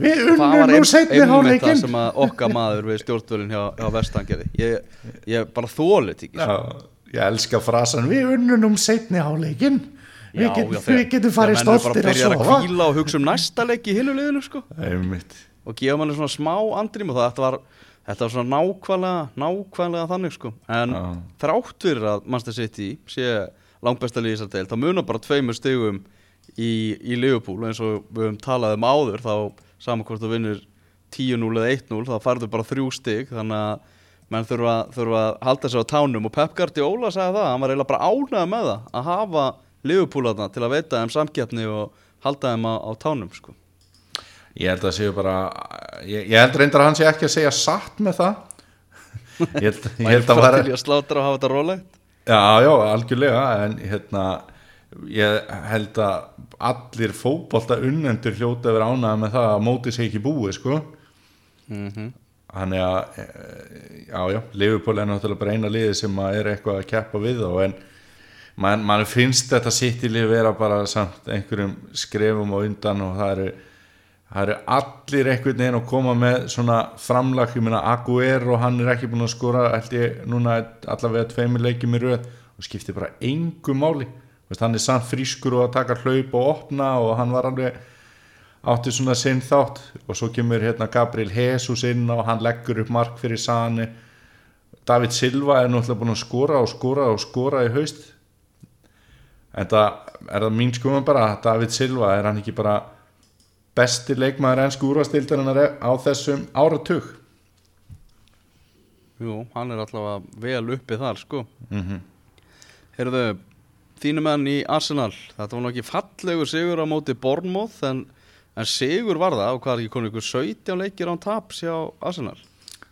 Við unnum nú setni einmitt það sem að okkar maður við stjórnvölinn hjá, hjá Vestangerði ég, ég bara þólit ekki sko. Já, ég elska frasan við unnum setni hálfleikin við, Já, get, já, við getum farið stoltir að að sofa sofa að kvíla og hugsa um næsta leik í hinu liðinu sko. Einmitt. og gefa manni svona smá andrým og það þetta var, þetta var svona nákvæmlega nákvæmlega þannig sko. En Já. þrátt fyrir að Manchester City sé langbesta liðis að deil þá munar bara tveimur stigum í, í Liverpool. Eins og við höfum talað um áður þá saman hvort þú vinnur 10-0 eða 1-0 þá farðu bara þrjú stig. Þannig að menn þurfa, þurfa að halda sig á tánum. Og Pep Guardiola sagði það, hann var eiginlega bara ánægð með það að hafa Liverpool þarna til að veita þeim samkeppni og halda þeim á, á tánum sko. ég held að séu bara ég, ég held reyndar að hann sé ekki að segja satt með það. Ég held, ég held að vera að slátra og hafa þetta rólegt. Já, já, algjörlega en hérna ég held að allir fótbolta unnendur hljóta að vera ánægða með það að mótið sé ekki búið sko. Mm Þannig að, eh, já, já, Liverpool er náttúrulega bara eina liði sem er eitthvað að keppa við þá en mann man finnst þetta sitt í lið vera bara samt einhverjum skrefum og undan og það eru, það eru allir einhvern veginn að koma með svona framlag, ég meina Aguero hann er ekki búin að skora ég núna allavega tveimur leikjum í röð og skiptir bara engu máli. Veist, hann er samt frískur og að taka hlaup og opna og hann var alveg átti svona sinn þátt. Og svo kemur hérna Gabriel Jesus inn og hann leggur upp mark fyrir Sani David Silva er náttúrulega búin að skora og skora og skora í haust en það er það mín skoðum bara að David Silva er hann ekki bara besti leikmaður ennsku úrvastildarinnar á þessum áratug? Jú, hann er allavega vel uppið þar sko. Mm Heyrðu, þínu menn í Arsenal Þetta var nú ekki fallegur sigur á móti Bournemouth en, en sigur var það og hvað er ekki konið ykkur 17 leikir án taps hjá Arsenal?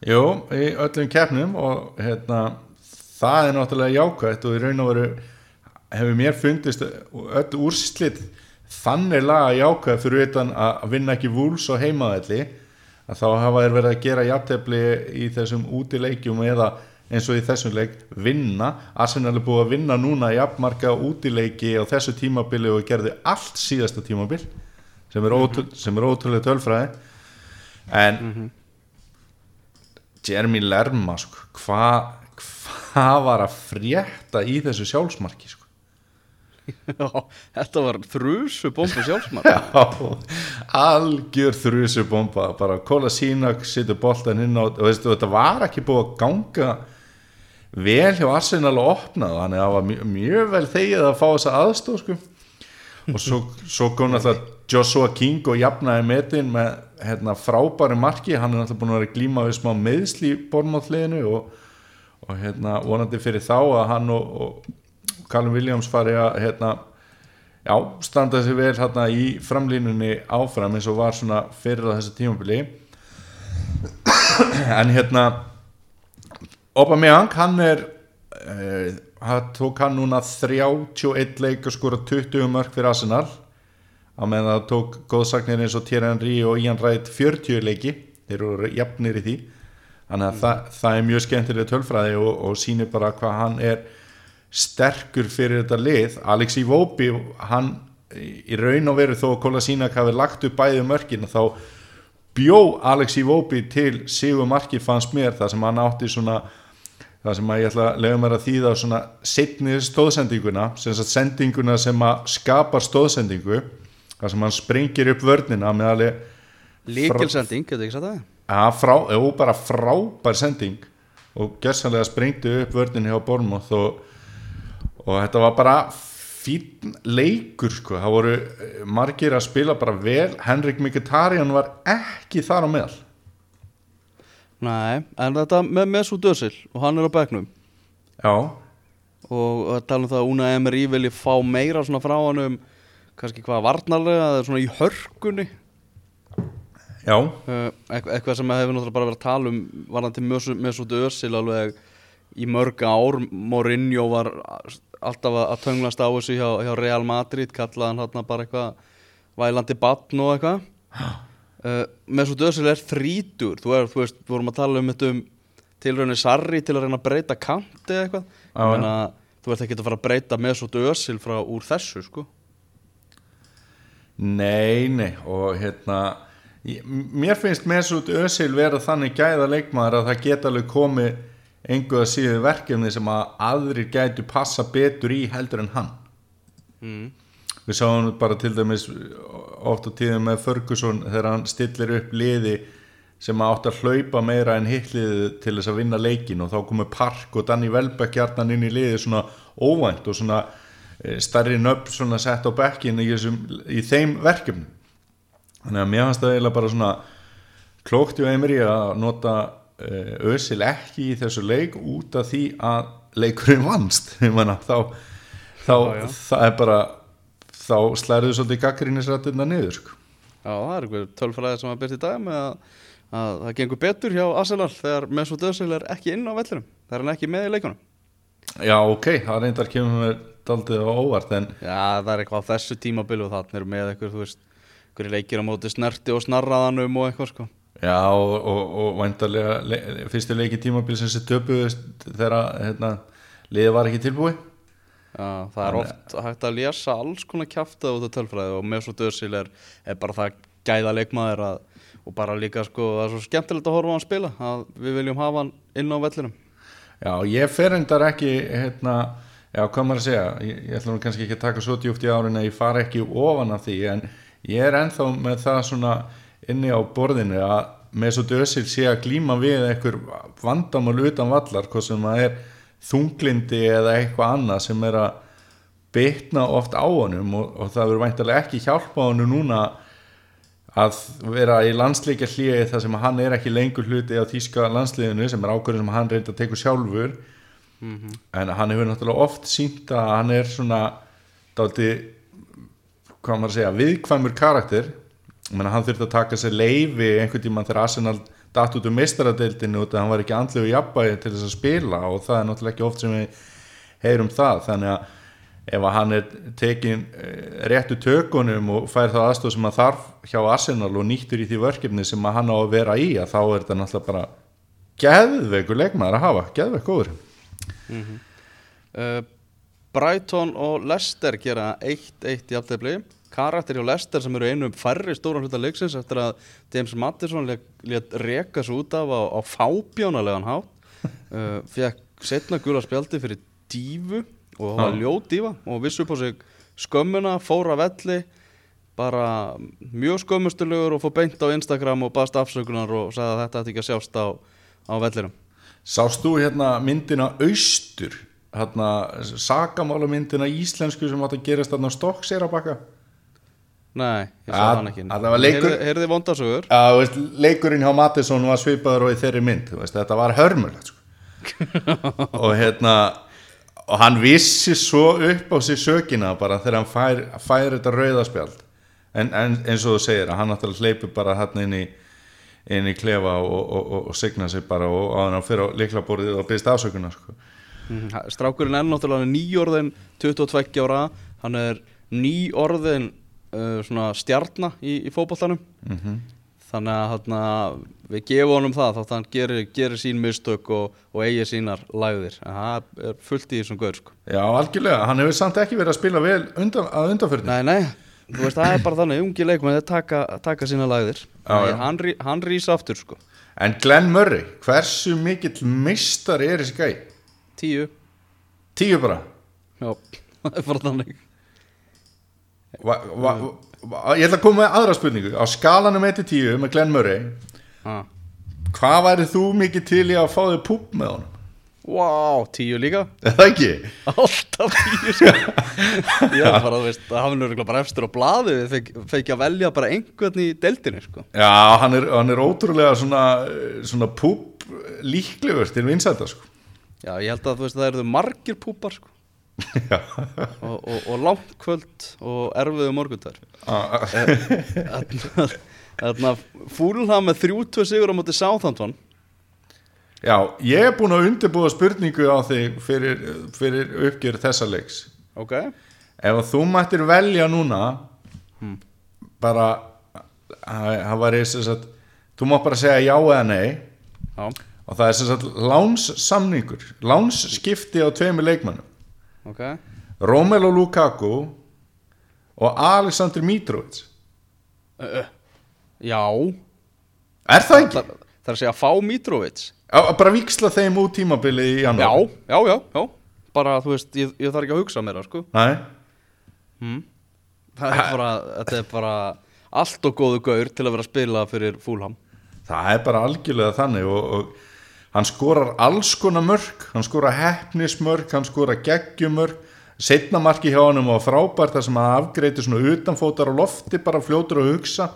Jú, í öllum keppnum og hérna, það er náttúrulega jákvægt og í raun og veru hefur mér fundist öll úrslit þannig laga jákvægt fyrir utan að vinna ekki vúls og heimaðalli að þá hafa þeir verið að gera jafntefli í þessum útileikjum eða eins og í þessum leik vinna. Arsenal er búið að vinna núna jafnmarka útileiki á þessu tímabili og gerði allt síðasta tímabil sem er, ótrú, sem er ótrúlega tölfræði. En Jeremy Lerma sko, hvað hva var að frétta í þessu sjálfsmarki sko. Já, þetta var þrusu bombu sjálfsmann Já, algjör þrjusubomba bara Kola Sínak situr boltan inn á og veistu, þetta var ekki búið að ganga vel hjá Arsenal að opna þannig að það var mjög, mjög vel þegið að fá þessa aðstóð sko. og svo, svo kom náttúrulega Joshua King og jafnaði metin með hérna, frábæri marki hann er náttúrulega búin að vera glíma við smá meðsli í bormáttliðinu og, og hérna, vonandi fyrir þá að hann og, og Callum Williams fari að hérna, já, standa sig vel hérna, í framlínunni áfram eins og var svona fyrir þessu tímabili. En hérna Aubameyang hann er uh, hann tók hann núna 31 leik og skora 20 mörg fyrir Arsenal. Á meðan það tók góðsagnir eins og Thierry Henry og Ian Wright 40 leiki. Þeir eru jafnir í því. Þannig að það, það er mjög skemmtilega tölfræði og, og sýnir bara hvað hann er sterkur fyrir þetta lið Alex Iwobi hann í raun og veru þó að Kola Sínak hafi lagt upp bæði mörkin þá bjó Alex Iwobi til sigur marki fannst mér það sem hann átti svona það sem að ég ætla að lega mér að þýða svona setni stóðsendinguna sem sagt sendinguna sem að skapar stóðsendingu það sem hann springir upp vörnina með alveg Líkilsending, getur ekki sagt það? að frá, bara frábær sending og gerðsanlega springdi upp vörnina hjá Bormóð og, og þetta var bara fín leikur sko, það voru eh, margir að spila bara vel. Henrik Mkhitaryan var ekki þar á meðal. Nei, en þetta með Mesut Özil og hann er á bekknum. Já, og að tala um það að Una Emery vilji fá meira svona frá hann um kannski hvað varnarlega eða svona í hörkunni? Já. Uh, eitthvað, eitthvað sem hefur náttúrulega bara verið að tala um varðan til Mesut Özil alveg í mörg ár. Mourinho var alltaf að tönglast á þessu hjá, hjá Real Madrid kallaði hann hérna bara eitthvað vælandi batn og eitthvað. Uh, Mesut Özil er þrítur þú, er, þú veist, við vorum að tala um þetta um tilraunir Sarri til að reyna að breyta kanti eða eitthvað. Ég meina, þú ert ekki að fara að breyta Mesut Özil frá úr þessu sko. Nei, nei og hérna ég, mér finnst Mesut Özil vera þannig gæða leikmaður að það geta alveg komið einhverja síðu verkefni sem að aðrir gætu passa betur í heldur en hann mm. við sáum bara til dæmis oft á tíðum með Ferguson þegar hann stillir upp liði sem átt að hlaupa meira en hitliði til þess að vinna leikin og þá komu Park og Danny Welbeck hjarnan inn í liði svona óvænt og svona eh, stærri nöfn svona sett á bekkin í, í þeim verkefnum þannig að mér fannst það eiginlega bara svona klókt í Emery að nota uh, Özil ekki í þessu leik út af því að leikurinn vannst þá, þá Já, já. það er bara þá slæriðu svolítið gaggrínisrættirna niður sko. Já, það er einhver tölfræði sem að byrja í dag með að, að það gengur betur hjá Arsenal þegar Mesut Özil er ekki inn á vellinum það er hann ekki með í leikunum já ok, það reyndar kemur mér daldið á óvart en Já, það er eitthvað á þessu tímabilu þannig með eitthvað, þú veist einhverju leikir á móti snerti og snarraðanum og eitthvað sko Já, og, og, og væntalega le, fyrstu leiki tímabil sem þessi töpuðust þegar hérna, liðið var ekki tilbúið. Já, það er oft hægt að lesa alls konar kjafta út af tölfræði og Mesut Özil er, er bara það gæða leikmaður að, og bara líka sko, það er svo skemmtilegt að horfa á hann spila að við viljum hafa hann inn á vellinum. Já, ég fer endar ekki hérna, já, hvað maður að segja ég, ég ætla nú kannski ekki að taka svo djúpt í árin að ég fara ekki ofan af því en ég er ennþá með það svona inni á borðinu að Mesut Özil sé að glíma við einhver vandamál utan vallar hvað sem það er þunglindi eða eitthvað annað sem er að bitna oft á honum og, og það verður væntalega ekki hjálpa honum núna að vera í landsleikja hlýði þar sem hann er ekki lengur hluti á þýska landsliðinu sem er ákvörðin sem hann reynda að teku sjálfur. En hann hefur náttúrulega oft sínt að hann er svona dálti hvað maður að segja, viðkvæmur karakter Menna, hann þurfti að taka sér leifi einhvern tímann þegar Arsenal datt út um meistaradeildinu og hann var ekki andlegu jafnbæði til þess að spila og það er náttúrulega ekki oft sem við heyrum það. Þannig að ef hann er tekin eh, réttu tökunum og fær það aðstof sem hann þarf hjá Arsenal og nýttur í því verkefni sem hann á að vera í að þá er þetta náttúrulega bara geðveikur leikmaður að hafa, geðveik góður. Uh, Brighton og Leicester gera 1-1 í aftefli karakter hjá Leicester sem eru einu um færri stóran hluta leiksins eftir að James Mattisson létt reka svo út af á, á fábjónalegan hátt. Uh, fekk setna gula spjaldi fyrir dífu og það var Já. ljót dífa og vissu upp á sig skömmuna, fóra velli bara mjög skömmustulegur og fór beint á Instagram og baðst afsökunar og sagði að þetta ætti ekki að sjást á, á vellinum. Sást þú hérna myndina Austur hérna sakamála myndina íslensku sem átt að gerast þarna á Stokkseyra Nei, ég sá hann ekki Heyrði- Heyrði vondasögur Já, leikurinn hjá Mattisson var svipaður og í þeirri mynd, veist, þetta var hörmulegt sko. og hérna og hann vissi svo upp á sig sökina bara þegar hann fær, fær þetta rauðaspjald en, en eins og þú segir að hann náttúrulega hleypur bara hann inn í inn í klefa og, og, og, og signa sig bara og á hann fyrir á liklaborðið og byrst afsökunar sko. Mhm, ha- Strákurinn er náttúrulega nýjórðin 22 ára Hann er nýjórðin uh, svona stjarna í, í fótboltanum Mhm. Þannig að hérna, við gefum honum það Þátt að hann gerir, gerir sín mistök og, og eigi sínar lægðir En það er fullt í þessum gaur sko. Já, algjörlega, hann hefur samt ekki verið að spila vel undan, að undanförni Nei, nei, þú veist það er bara þannig Ungi leikmenn taka, taka sína lægðir Já. Hann, hann rís aftur sko. En Glenn Murray, hversu mikill meistar er þessi gæ? Tíu Tíu bara Já, það er bara þannig va, va, va, Ég ætla að koma með aðra spurningu Á skalanum 1-10 með Glenn Murray ah. Hvað værið þú mikið til í að fá þig púp með honum? Vá, tíu líka Er það ekki? Alltaf tíu sko Ég er bara, þú veist, hafði nörgulega bara efstur á blaði Við fekk, fekk að velja bara einhvern í deildinni sko Já, hann er, hann er ótrúlega svona, svona púp líklegur til vinsælda sko. Já, ég held að þú veist, það eru margir púpar sko Og, og, og langt kvöld og erfiðu morgundar. Þannig að fúlha með 3-2 sigur á móti Southampton. Já, ég er búin að undirbúa spurningu á þig fyrir, fyrir uppgjör þessa leiks. Ok. Ef að þú mættir velja núna bara það það væri sem sagt þú mátt bara segja já eða nei. Já, og það er sem sagt lánssamningur lánsskipti á tveimur leikmannum ok. Romelu Lukaku og Aleksandr Mitrovic. Já. Er það ekki? Það, það er að segja að fá Mitrovic. Á- Bara viksla þeim út tímabilið í Já, janúar. Já, já, já Bara, þú veist, ég, ég þarf ekki að hugsa mér sko. Nei, Það er bara, þetta er bara allt og góðu gaur til að vera að spila fyrir fúlham það er bara algjörlega þannig og, og hann skorar alls konar mörg hann skorar hefnismörg, hann skorar geggjumörg setna marki hjá hann og frábært það sem að afgreiti svona utanfótar á lofti bara fljótur að hugsa.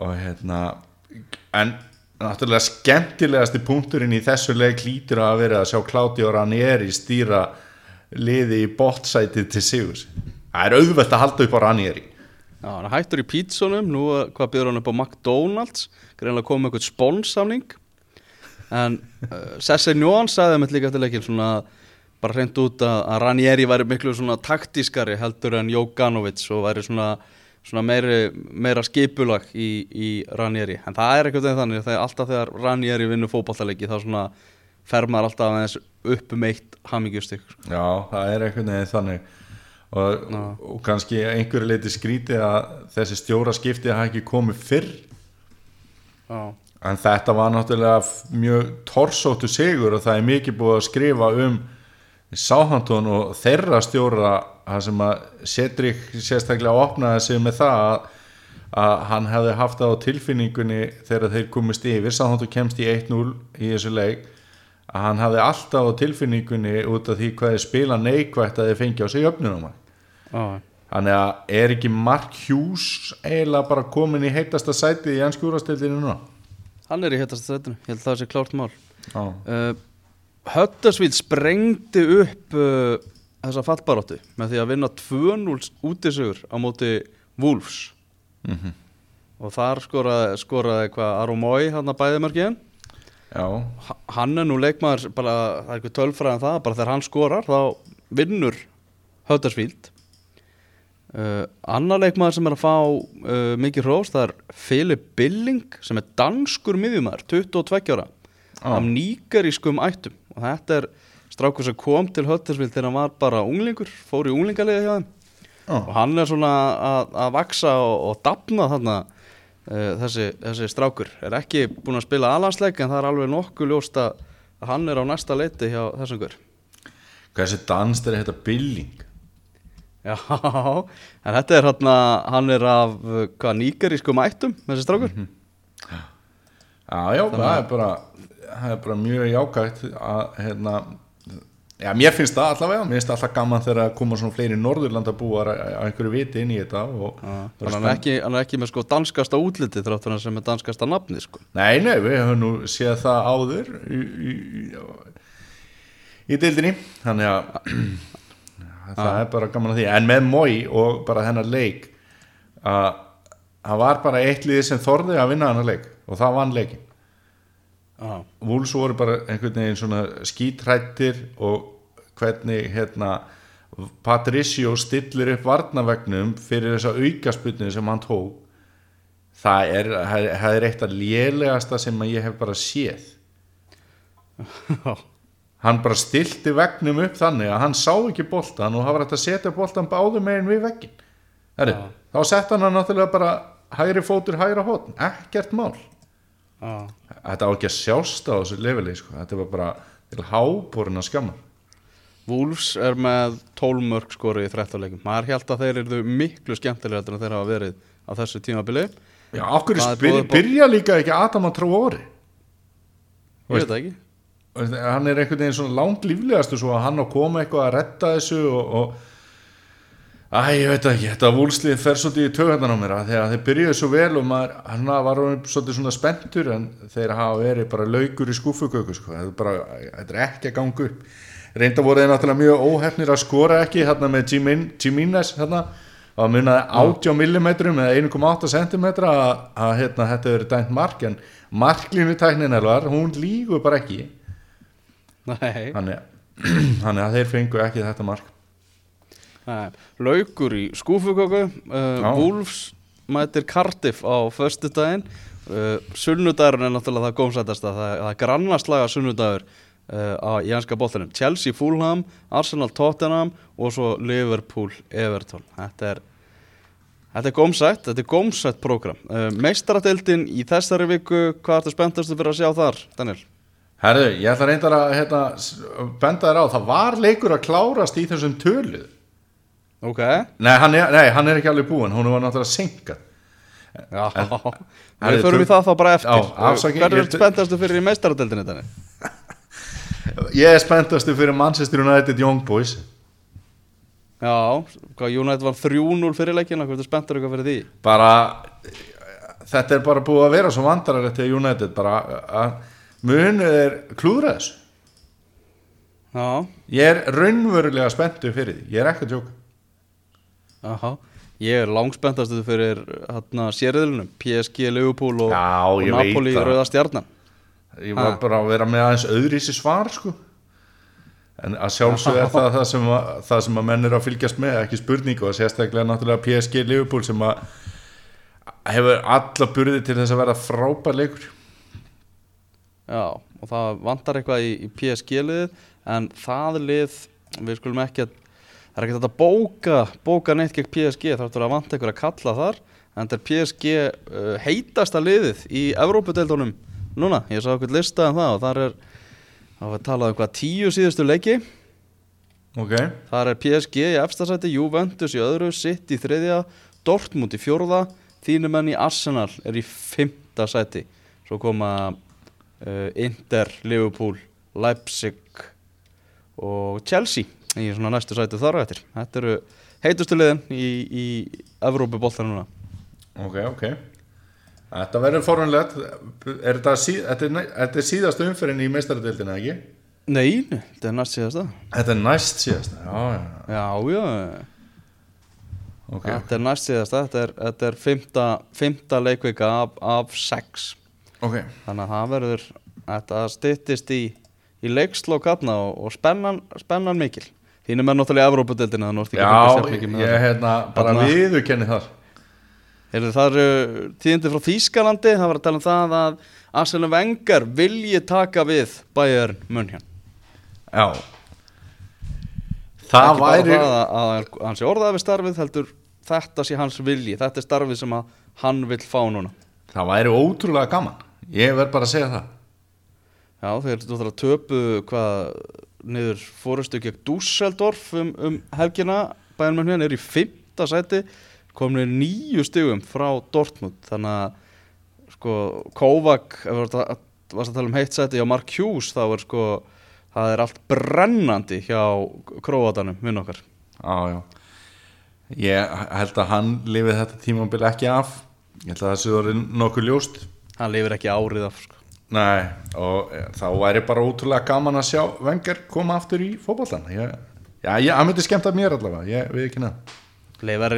Og hérna en náttúrulega skemmtilegasti punkturinn í þessu leik lítur að vera að sjá Kláti og Ranieri stýra liði í bottsætið til sigus það er auðvelt að halda upp á Ranieri. Já, hann hættur í pítsunum, nú hvað byrður hann upp á McDonalds? Greinlega komið eitthvað spónsamning en uh, Sesse Njón sagði með líka eftir leikin svona bara hreint út að, að Ranieri væri miklu svona taktískari heldur en Jokanovic og væri svona, svona meiri, meira skipulag í, í Ranieri. En það er eitthvað þannig að alltaf þegar Ranieri vinnur fótballtaleiki þá svona fer maður alltaf aðeins upp um eitt hamingjustik Já, það er einhvern veginn þannig. Og, og kannski einhverju leiti skrítið að þessi stjóra skipti hafa ekki komið fyrr. Já, en þetta var náttúrulega mjög torsóttu sigur og það er mikið búið að skrifa um Sáhantón og þeirra stjóra sem að Cedric sérstaklega opnaði sig með það að, að hann hefði haft það á tilfinningunni þegar þeir komist yfir. Sáhantón kemst í 1-0 í þessu leik. Að hann hafði alltaf á tilfinningunni út af því hvað þeir spila neikvægt að þeir fengi á sig öfnunum já, þannig að er ekki Mark Hughes eiginlega bara komin í heitasta sætið í ennskúrastildinu núna hann er í hittast þetta, ég held að það sé klárt mál. Uh, Höttersvíð sprengdi upp uh, þessa fallbaróttu með því að vinna 2-0 útisugur á móti Wolves. Mhm. og þar skoraði, skoraði hvað Arumói hann að bæði mörgin hann er nú leikmaður bara, það er eitthvað tölfræðan það bara þegar hann skorar þá vinnur Höttersvíld uh, annar leikmaður sem er að fá uh, mikið hrós það er Philip Billing sem er danskur miðjumæður 22 ára Já. af nýgarískum ættum og þetta er strákur sem kom til Höttersvíld þegar hann var bara unglingur fór í unglingaliði hjá þeim Já. og hann er svona að, vaksa og, og dafna þarna uh, þessi, þessi strákur er ekki búin að spila alansleik en það er alveg nokkuð ljóst að, hann er á næsta leiti hjá þessum hver danst er þetta billing? Já, en þetta er hann hann er af hvað nýgarískum ættum þessi strákur Já, já, það er bara það er bara mjög jákvægt að hérna Já, mér finnst það allavega, mér finnst það alltaf gaman þegar að koma svona fleiri norðurlandabúar að einhverju viti inn í þetta og Þannig að hann er ekki, hann er ekki með sko danskasta útliti þrátt fyrir hann sem er danskasta nafni sko. Nei, nei, við höfum nú séð það áður í, í, í, í deildinni þannig að það er bara gaman að því. En með Mói og bara hennar leik að það var bara eitt liði sem þorði að vinna hennar leik og það vann leikin Já, Wolves voru bara einhvern veginn svona skítrættir og hvernig hérna Patricio stillir upp varnavegnum fyrir þessa aukasputni sem hann tók. Það er, það er- eitt af lélegasta sem ég hef bara séð hann bara stilti vegnum upp þannig að hann sá ekki boltan og hann var hægt að setja boltan báðum megin við veggin Heri, þá sett hann hann náttúrulega bara hægri fótur hægra hótn, ekkert mál. Já, þetta á ekki að sjást á þessu leveli sko. þetta var bara til háborinn að skamma. Wolves er með 12 mörg skori í 13 leikum maður held að þeir eru miklu skemmtilega en þeir hafa verið á þessu tímabili. Já, okkur á- byrja líka ekki Adam að trú óri ég veit það ekki hann er einhvern veginn svona langt líflegastu svo að hann á koma eitthvað að retta þessu og, og Æ, ég veit ekki, þetta vúlslið fer svolítið í töðan á mér að þegar þeir byrjuðu svo vel og maður, hann var svolítið svona spenntur en þeir hafa verið bara laukur í skúfuköku sko, þetta er bara, þetta er ekki að ganga upp. Reynda voru þeir náttúrulega mjög óhefnir að skora ekki hérna með Jimin, Jiminez hérna, að munaði 80 mm eða 1,8 cm að, hérna, þetta verið dæmt mark en marklínu tæknin elvar, hún lígur bara ekki þannig, að þeir fengu ekki þetta mark nei. Laukur í skúfuköku uh, Já. Wolves mætir Cardiff á föstudaginn uh, Sunnudagurinn er náttúrulega það gómsætasta það, það er grannastlaga sunnudagur uh, á í hanska boltanum Chelsea Fulham, Arsenal Tottenham og svo Liverpool Everton Þetta er Þetta er gómsætt, þetta er gómsætt prógram uh, Meistaradeildin í þessari viku hvað ertu spenntastu fyrir að sjá þar, Daniel? Herðu, ég ætla reyndar að hérna, benda þér á, það var leikur að klárast í þessum töluð Ok. Nei, hann er, nei, hann er ekki alveg búinn, hún var náttúrulega senkað Já, Herri, við förum í það þá bara eftir. Hvernig er töl- spenntastu fyrir í meistaradeildinni, Daniel? Ég er spenntastu fyrir Manchester United Young Boys. Já, hvað United var 3-0 fyrir leikina, hvað er spenntur eitthvað fyrir því? bara þetta er bara búið að vera svo vandararett til United bara að munið er klúðra þessu. Já, ég er raunverulega spenntu fyrir því, ég er ekki að tjóka aha. Ég er langspenntastu fyrir hérna sérriðlunum, PSG, Liverpool og, Já, og Napoli það. Rauða stjarnan. Ég var Ha. bara að vera með aðeins öðrísi svar sko. En að sjálfsög er það það sem, að, það sem að menn er að fylgjast með ekki spurning og sérstaklega náttúrulega PSG Liverpool sem að hefur alla burði til þess að vera frábær leikur Já, og það vantar eitthvað í, í PSG-liðið en það lið, við skulum ekki að það er ekki þetta að bóka, bóka neitt gegn PSG, þáttur að vanta eitthvað að kalla þar en þetta er PSG uh, heitasta liðið í Evrópudeildunum núna, ég sá eitthvað lista um það og þar er, það var talað um hvað tíu síðustu leiki, ok, þar er PSG í efstasæti, Juventus í öðru, City í þriðja, Dortmund í fjórða, þínumenn í Arsenal er í fymta sæti, svo koma uh, Inter, Liverpool, Leipzig og Chelsea í svona næstu sæti þar á eftir. Þetta eru heitustu liðin í, í Evrópuboltan núna. ok, ok þetta verður forunlegt er þetta, sí, þetta, er, þetta er síðast umferðin í meistaradildina ekki? Nei, þetta er næst síðasta. þetta er næst síðast já, já, já, Já, já, ok þetta er næst síðasta, þetta er, þetta er fymta, fymta leikvika af, af sex. Ok, Þannig að það verður, þetta styttist í, í leikslokk aðna og, og spennan, spennan mikil. Þínum er náttúrulega að að fylgjast já, ég hérna bara viðurkenni þar Heyrðu, það eru tíðindi frá Þýskalandi, það var að tala um það að Arsene Wenger vilji taka við Bayern München. já það væri það að, að hann sé orðað við starfið, heldur þetta sé hans vilji, þetta er starfið sem að hann vill fá núna. það væri ótrúlega gaman ég verð bara að segja það. Já, þeir náttúrulega töpu hvað niður fórustu gegn Dusseldorf um, um helgina. Bayern München er í fymta sæti komin nýju stigum frá Dortmund. Þannig að sko Kovac ef við erum að tala um heitt seti á Mark Hughes þá er sko það er allt brennandi hjá króatanum minn okkar. Já, já. Ég held að hann lifið þetta tímabil ekki af. Ég held að það sé orðið nokkuð ljóst hann lifir ekki árið af sko. Nei, og eh, þá væri bara ótrúlega gaman að sjá Wenger koma aftur í ég, hann myndi skemmt að mér allavega Ég við ekki neða leifar,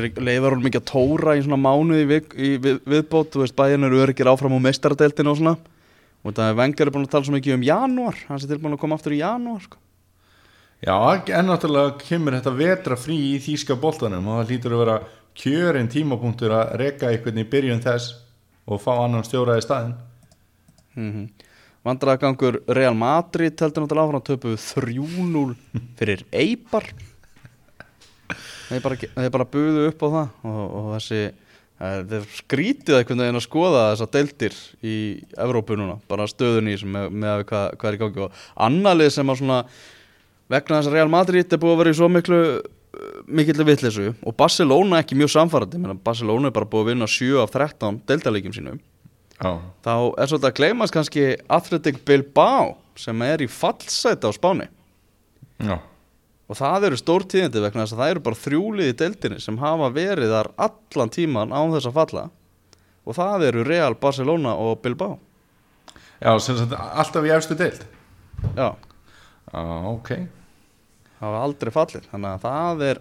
hún mikið að tóra í svona mánuði í, vik- í við, viðbót, þú veist bæinn eru öryggir áfram á meistaradeildinu og svona og það er Vengar er búin að tala svo mikið um janúar hann sé tilbúin að koma aftur í janúar sko. Já, en náttúrulega kemur þetta vetra frí í þýska boltanum og það lítur að vera kjörin tímapunktur að reka einhvern í byrjun þess og fá annan stjóra í staðinn. Mm -hmm. Vandræðagangur Real Madrid heldur náttúrulega áfram töpuðu 3-0 fyrir Eibar. Þeir bara, bara buðu upp á það og, og þessi eh, þeir skrítið einhvern veginn að skoða þessar deildir í Evrópu núna bara stöðun í með, með hvað, hvað er í gangi. Og annarlið sem að svona vegna þess að Real Madrid er búið að vera í svo miklu mikill vitleysu og Barcelona ekki mjög samfærandi Barcelona er bara búið að vinna 7 af 13 deildalegjum sínum. Já, þá er svolítið að gleymast kannski Athletic Bilbao sem er í fallsæti á Spáni. Já, og það eru stór tíðindi vegna þess að það eru bara þrjúlið í deildinni sem hafa verið þar allan tíman án þess að falla. Og það eru Real, Barcelona og Bilbao. Já sem sagt alltaf í efstu deild? Já, Já, ok hafa aldrei fallið. Þannig að það er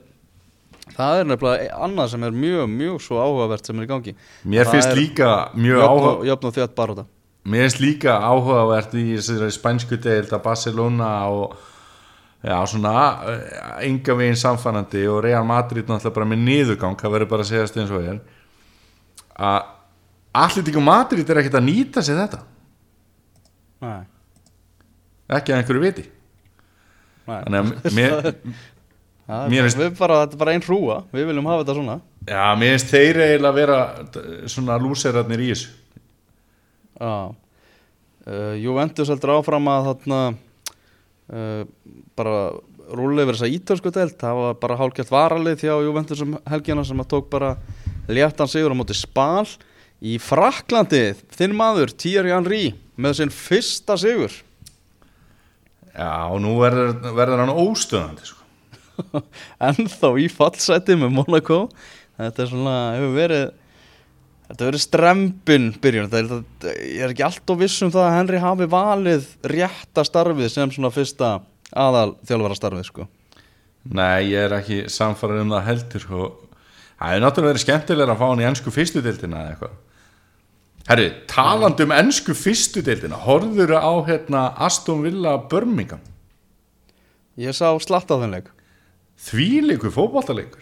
það er nefnilega annað sem er mjög, mjög svo áhugavert sem er í gangi. Mér Það finnst líka mjög jöfn áhuga og- jöfn og þjátt bara þetta Mér finnst líka áhugavert í spænsku deild að Barcelona og já, svona eh, enga veginn samfannandi og Real Madrid náttúrulega bara með niðurgang það verður bara að segja eins og er að Atletico Madrid er ekkert að nýta sig þetta. Nei, ekki að einhverju viti. Þannig að mér, er mér við bara, þetta er bara einn hrúa við viljum hafa þetta svona. Já, mér finnst þeir eiginlega vera svona lúserarnir í þessu. Já. Uh, Juventus heldur áfram að þarna uh, bara rúlega yfir þessa ítölsku deild. Það var bara hálfgætt varalið hjá Juventus um helgina sem að tók bara léttan sigur á móti Spal. Í Fraklandi, þinn maður Thierry Henry með sinn fyrsta sigur já, og nú verður, verður hann óstöðandi sko. ennþá í fallseti með Monaco þetta er svona, hefur verið þetta hefur verið strempin byrjun þetta er, ég er ekki alltof viss um það að Henry hafi valið rétta starfið sem svona fyrsta aðal þjálfara starfið sko Nei, ég er ekki samfarið um það heldur sko. Það er náttúrulega verið skemmtilega að fá hann í ennsku fyrstu deildina eða eitthvað Herri, talandi um ennsku fyrstu deildina Horfður á hérna Aston Villa Birmingham? Ég sá slatt á þenn leik. Þvíleikur fótballtaleikur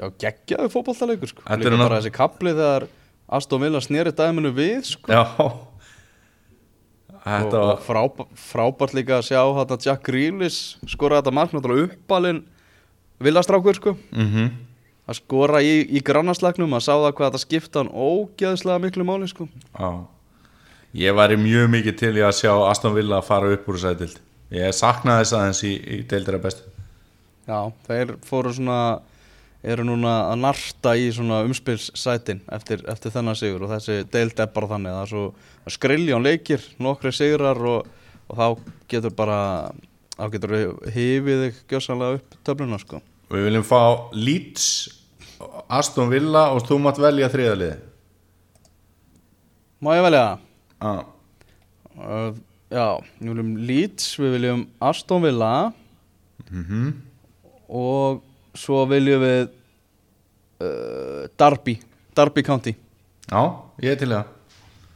já, geggjaðu fótballtaleikur sko. Þetta er bara þessi kapli þegar Aston Villa sneri dæminu við sko. Já. Og, Þetta og var frábært, frábært líka að sjá þetta Jack Grealish skora þetta mark náttúrulega uppalinn villastrákur sko. Mm að skora í, í grannarslagnum að sá það hvað þetta skipta hann ógeðslega miklu máli sko. Já Ég væri mjög mikið til í að sjá Aston Villa að fara upp úr þessari deild Ég saknaði þess aðeins í, í deildira bestu Já, þeir fóru svona eru núna að narta í svona umspilssætin eftir, eftir þennan sigur og þessi deild er bara þannig það er svo skriljón leikir, nokkri sigrar og, og þá getur bara þá getur hifið þig gjössanlega upp töfluna sko. Við viljum fá Leeds Aston Villa og þú mátt velja þriðaliði Má ég velja það? Já Uh, já, við viljum Leeds, við viljum Aston Villa Mhm. og svo viljum við uh, Derby, Derby County Já, ég er til það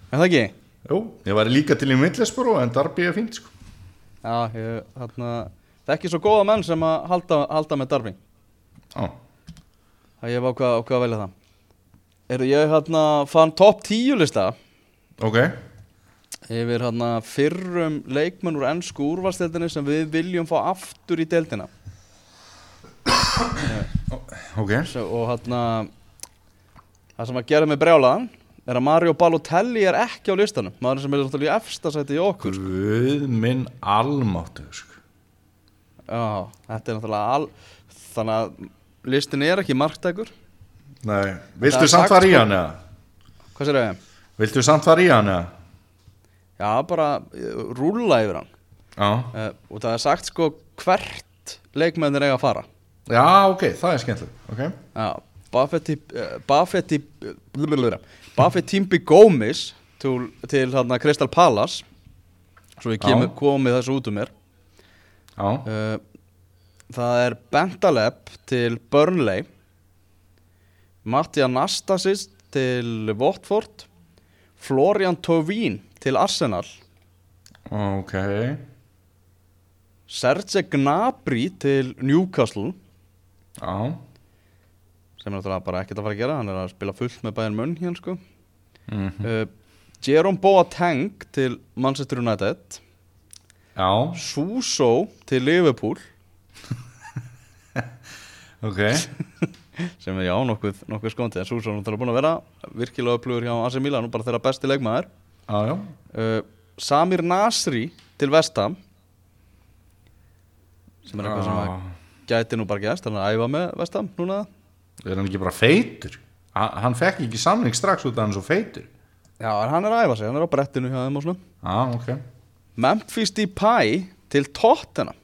Er það ekki? Jú, ég var líka til í Middlesbrough en Darby er fínt sko. Já, ég, þarna, það er ekki svo góða menn sem að halda, halda með Derby Já, Það ég hef ákvað, ákvað að velja það. Eru ég hérna fann topp 10 lista? Ok. Yfir hérna fyrrum leikmenn úr ennsku úrvalstildinni sem við viljum fá aftur í deildina. Ok, Svo, og hérna það sem að gera mig brjálaðan er að Mario Balotelli er ekki á listanum. Maður sem er náttúrulega í efsta sæti í okkur. Guð minn almáttu sko. Já, þetta er náttúrulega al þannig að listin er ekki marktækur Nei, Það viltu samt fara í sko. hann eða? Hvað sér ég? Viltu samt fara í hann eða? já, bara uh, rúlla yfir hann Já, uh, og það er sagt sko hvert leikmennir eiga að fara já ok, það er skemmtilegt Ok, Já, Buffetti uh, Buffetti blablabla. Buffett Timby Gómez til, til hérna Crystal Palace svo ég kemur, komið þessu út um mér já, uh, það er Bentaleb til Burnley. Matti Anastasis til Watford. Florian Tovin til Arsenal. Ok. Serge Gnabry til Newcastle. Já, sem er náttúrulega bara ekkert að fara að gera hann er að spila fullt með Bayern Munn hérna sko. Mm uh, Jerome Boateng til Manchester United. Já, Suso til Liverpool ok. Sem er já nokkuð, nokkuð skóndi en er náttúrulega búin að vera virkilega upplöfur hjá AC Milan og bara þeirra besti leikmaður. Já, uh, Samir Nasri til Vestham sem er eitthvað sem að gæti nú bara gæst hann er að æfa með Vestham núna. Er hann ekki bara feitur? Ha- Hann fekk ekki samning strax út af hann svo feitur. Já hann er að æfa sig, hann er á brettinu hjá þeim og svona Já, ok. Memphis Depay til Tottenham.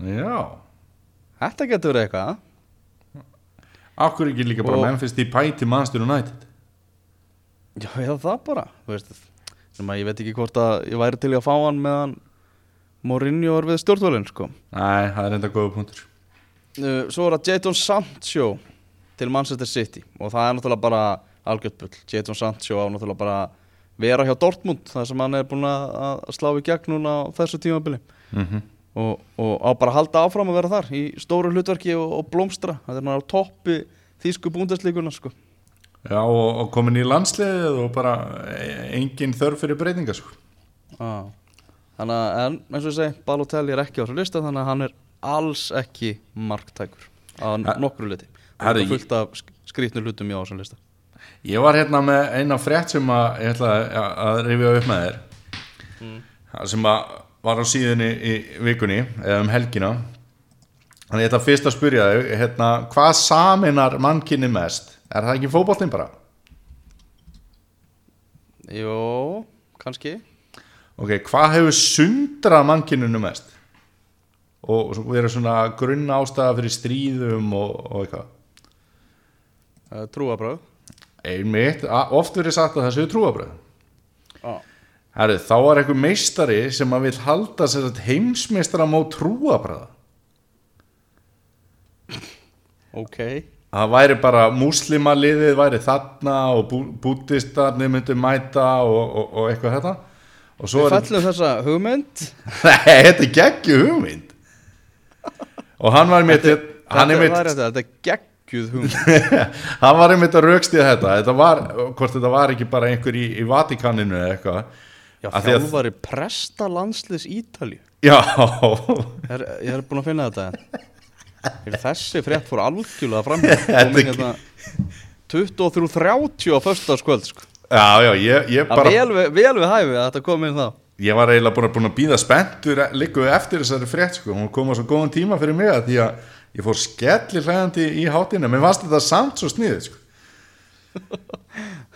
Já þetta getur verið eitthvað. Akkur ekki líka bara Og- Memphis Depay til Manchester United? Já, eða það bara sem að ég veit ekki hvort að ég væri til að fá hann meðan Mourinho er við stjórnvölinn sko. Nei, það er enda góða punktur. Uh, Svo er það Jadon Sancho til Manchester City og það er náttúrulega bara algjört bull. Jadon Sancho á náttúrulega bara að vera hjá Dortmund þar sem hann er búin að að slá í gegn núna á þessu tímabili. Mm og, og á bara að halda áfram að vera þar í stóru hlutverki og, og blómstra þetta er náttúrulega á toppi þýsku búndeslíkuna sko. Já, og, og komin í landsliðið og bara e- engin þörf fyrir breytinga sko. ah. Þannig að, en eins og ég segi, Balotelli er ekki á þessu lista þannig að hann er alls ekki marktækur á nokkru liti það er fullt af sk- skrýtnu hlutum í á þessum lista Ég var hérna með eina frétt sem að ég ætla að, að rifja upp með þér Það sem að var á síðunni í vikunni eða um helgina Þannig ég ætla fyrst að spyrja þau hérna, hvað saminar mannkinni mest? Er það ekki fótboltinn bara? Jó, kannski Ok, hvað hefur sundrað mannkinninu mest? Og, svo verið svona grunna ástæða fyrir stríðum og, og eitthvað uh, Trúabröð Einmitt, oft verið sagt að það séu trúabröð ah. Herri, þá var einhver meistari sem að vil halda heimsmeistara má trúabröða Ok. Það væri bara múslimaliðið væri þarna og bú, búttistarnir myndu mæta og, og, og eitthvað þetta. Og Við fellum þessa hugmynd? Nei, þetta er geggju hugmynd. Og hann var hann, Þetta, einmitt, það er þetta, þetta er geggjuð hugmynd. Hann var einmitt að raukstið þetta. Þetta var, hvort þetta var ekki bara einhver í, í Vatikaninu eða eitthvað Já, því að- þjálfari presta landsliðs Ítalíu Já, er, Ég er búin að finna þetta Er Þessi frétt fór algjörlega fram hérna 23.30 á föstudagskvöld sko. já, já, ég, ég bara vel, við- vel við hæfi að þetta kom inn þá ég var eiginlega búin að, býða spenntur líku eftir þessari frétt sko. hún kom á svo góðan tíma fyrir mig að því að ég fór skellir hlægandi í hátinu mér fannst þetta samt svo sniðið sko.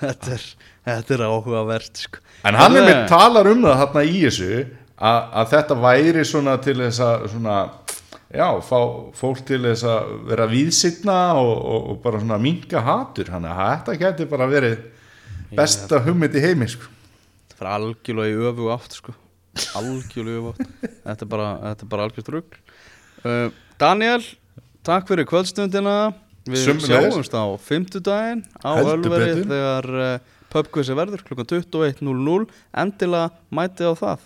Þetta er, þetta er áhugavert sko. En hann er með talar um það þarna í þessu að, að þetta væri svona til þess að svona, já, fá fólk til þess að vera víðsitna og, og, og bara svona minka hatur. Hann að þetta geti bara verið besta hugmynd í heimi sko. Þetta er algjörlega í öfu átt sko. Algjörlega í öfu átt. Þetta er bara, bara algjört rugg uh, Daniel, takk fyrir kvöldstundina. Við Sömuleiðis. sjáumst á fimmtudaginn á Ölveri þegar uh, pubquizi verður klukkan 21.00 endilega mæti á það.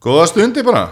Góða stundi bara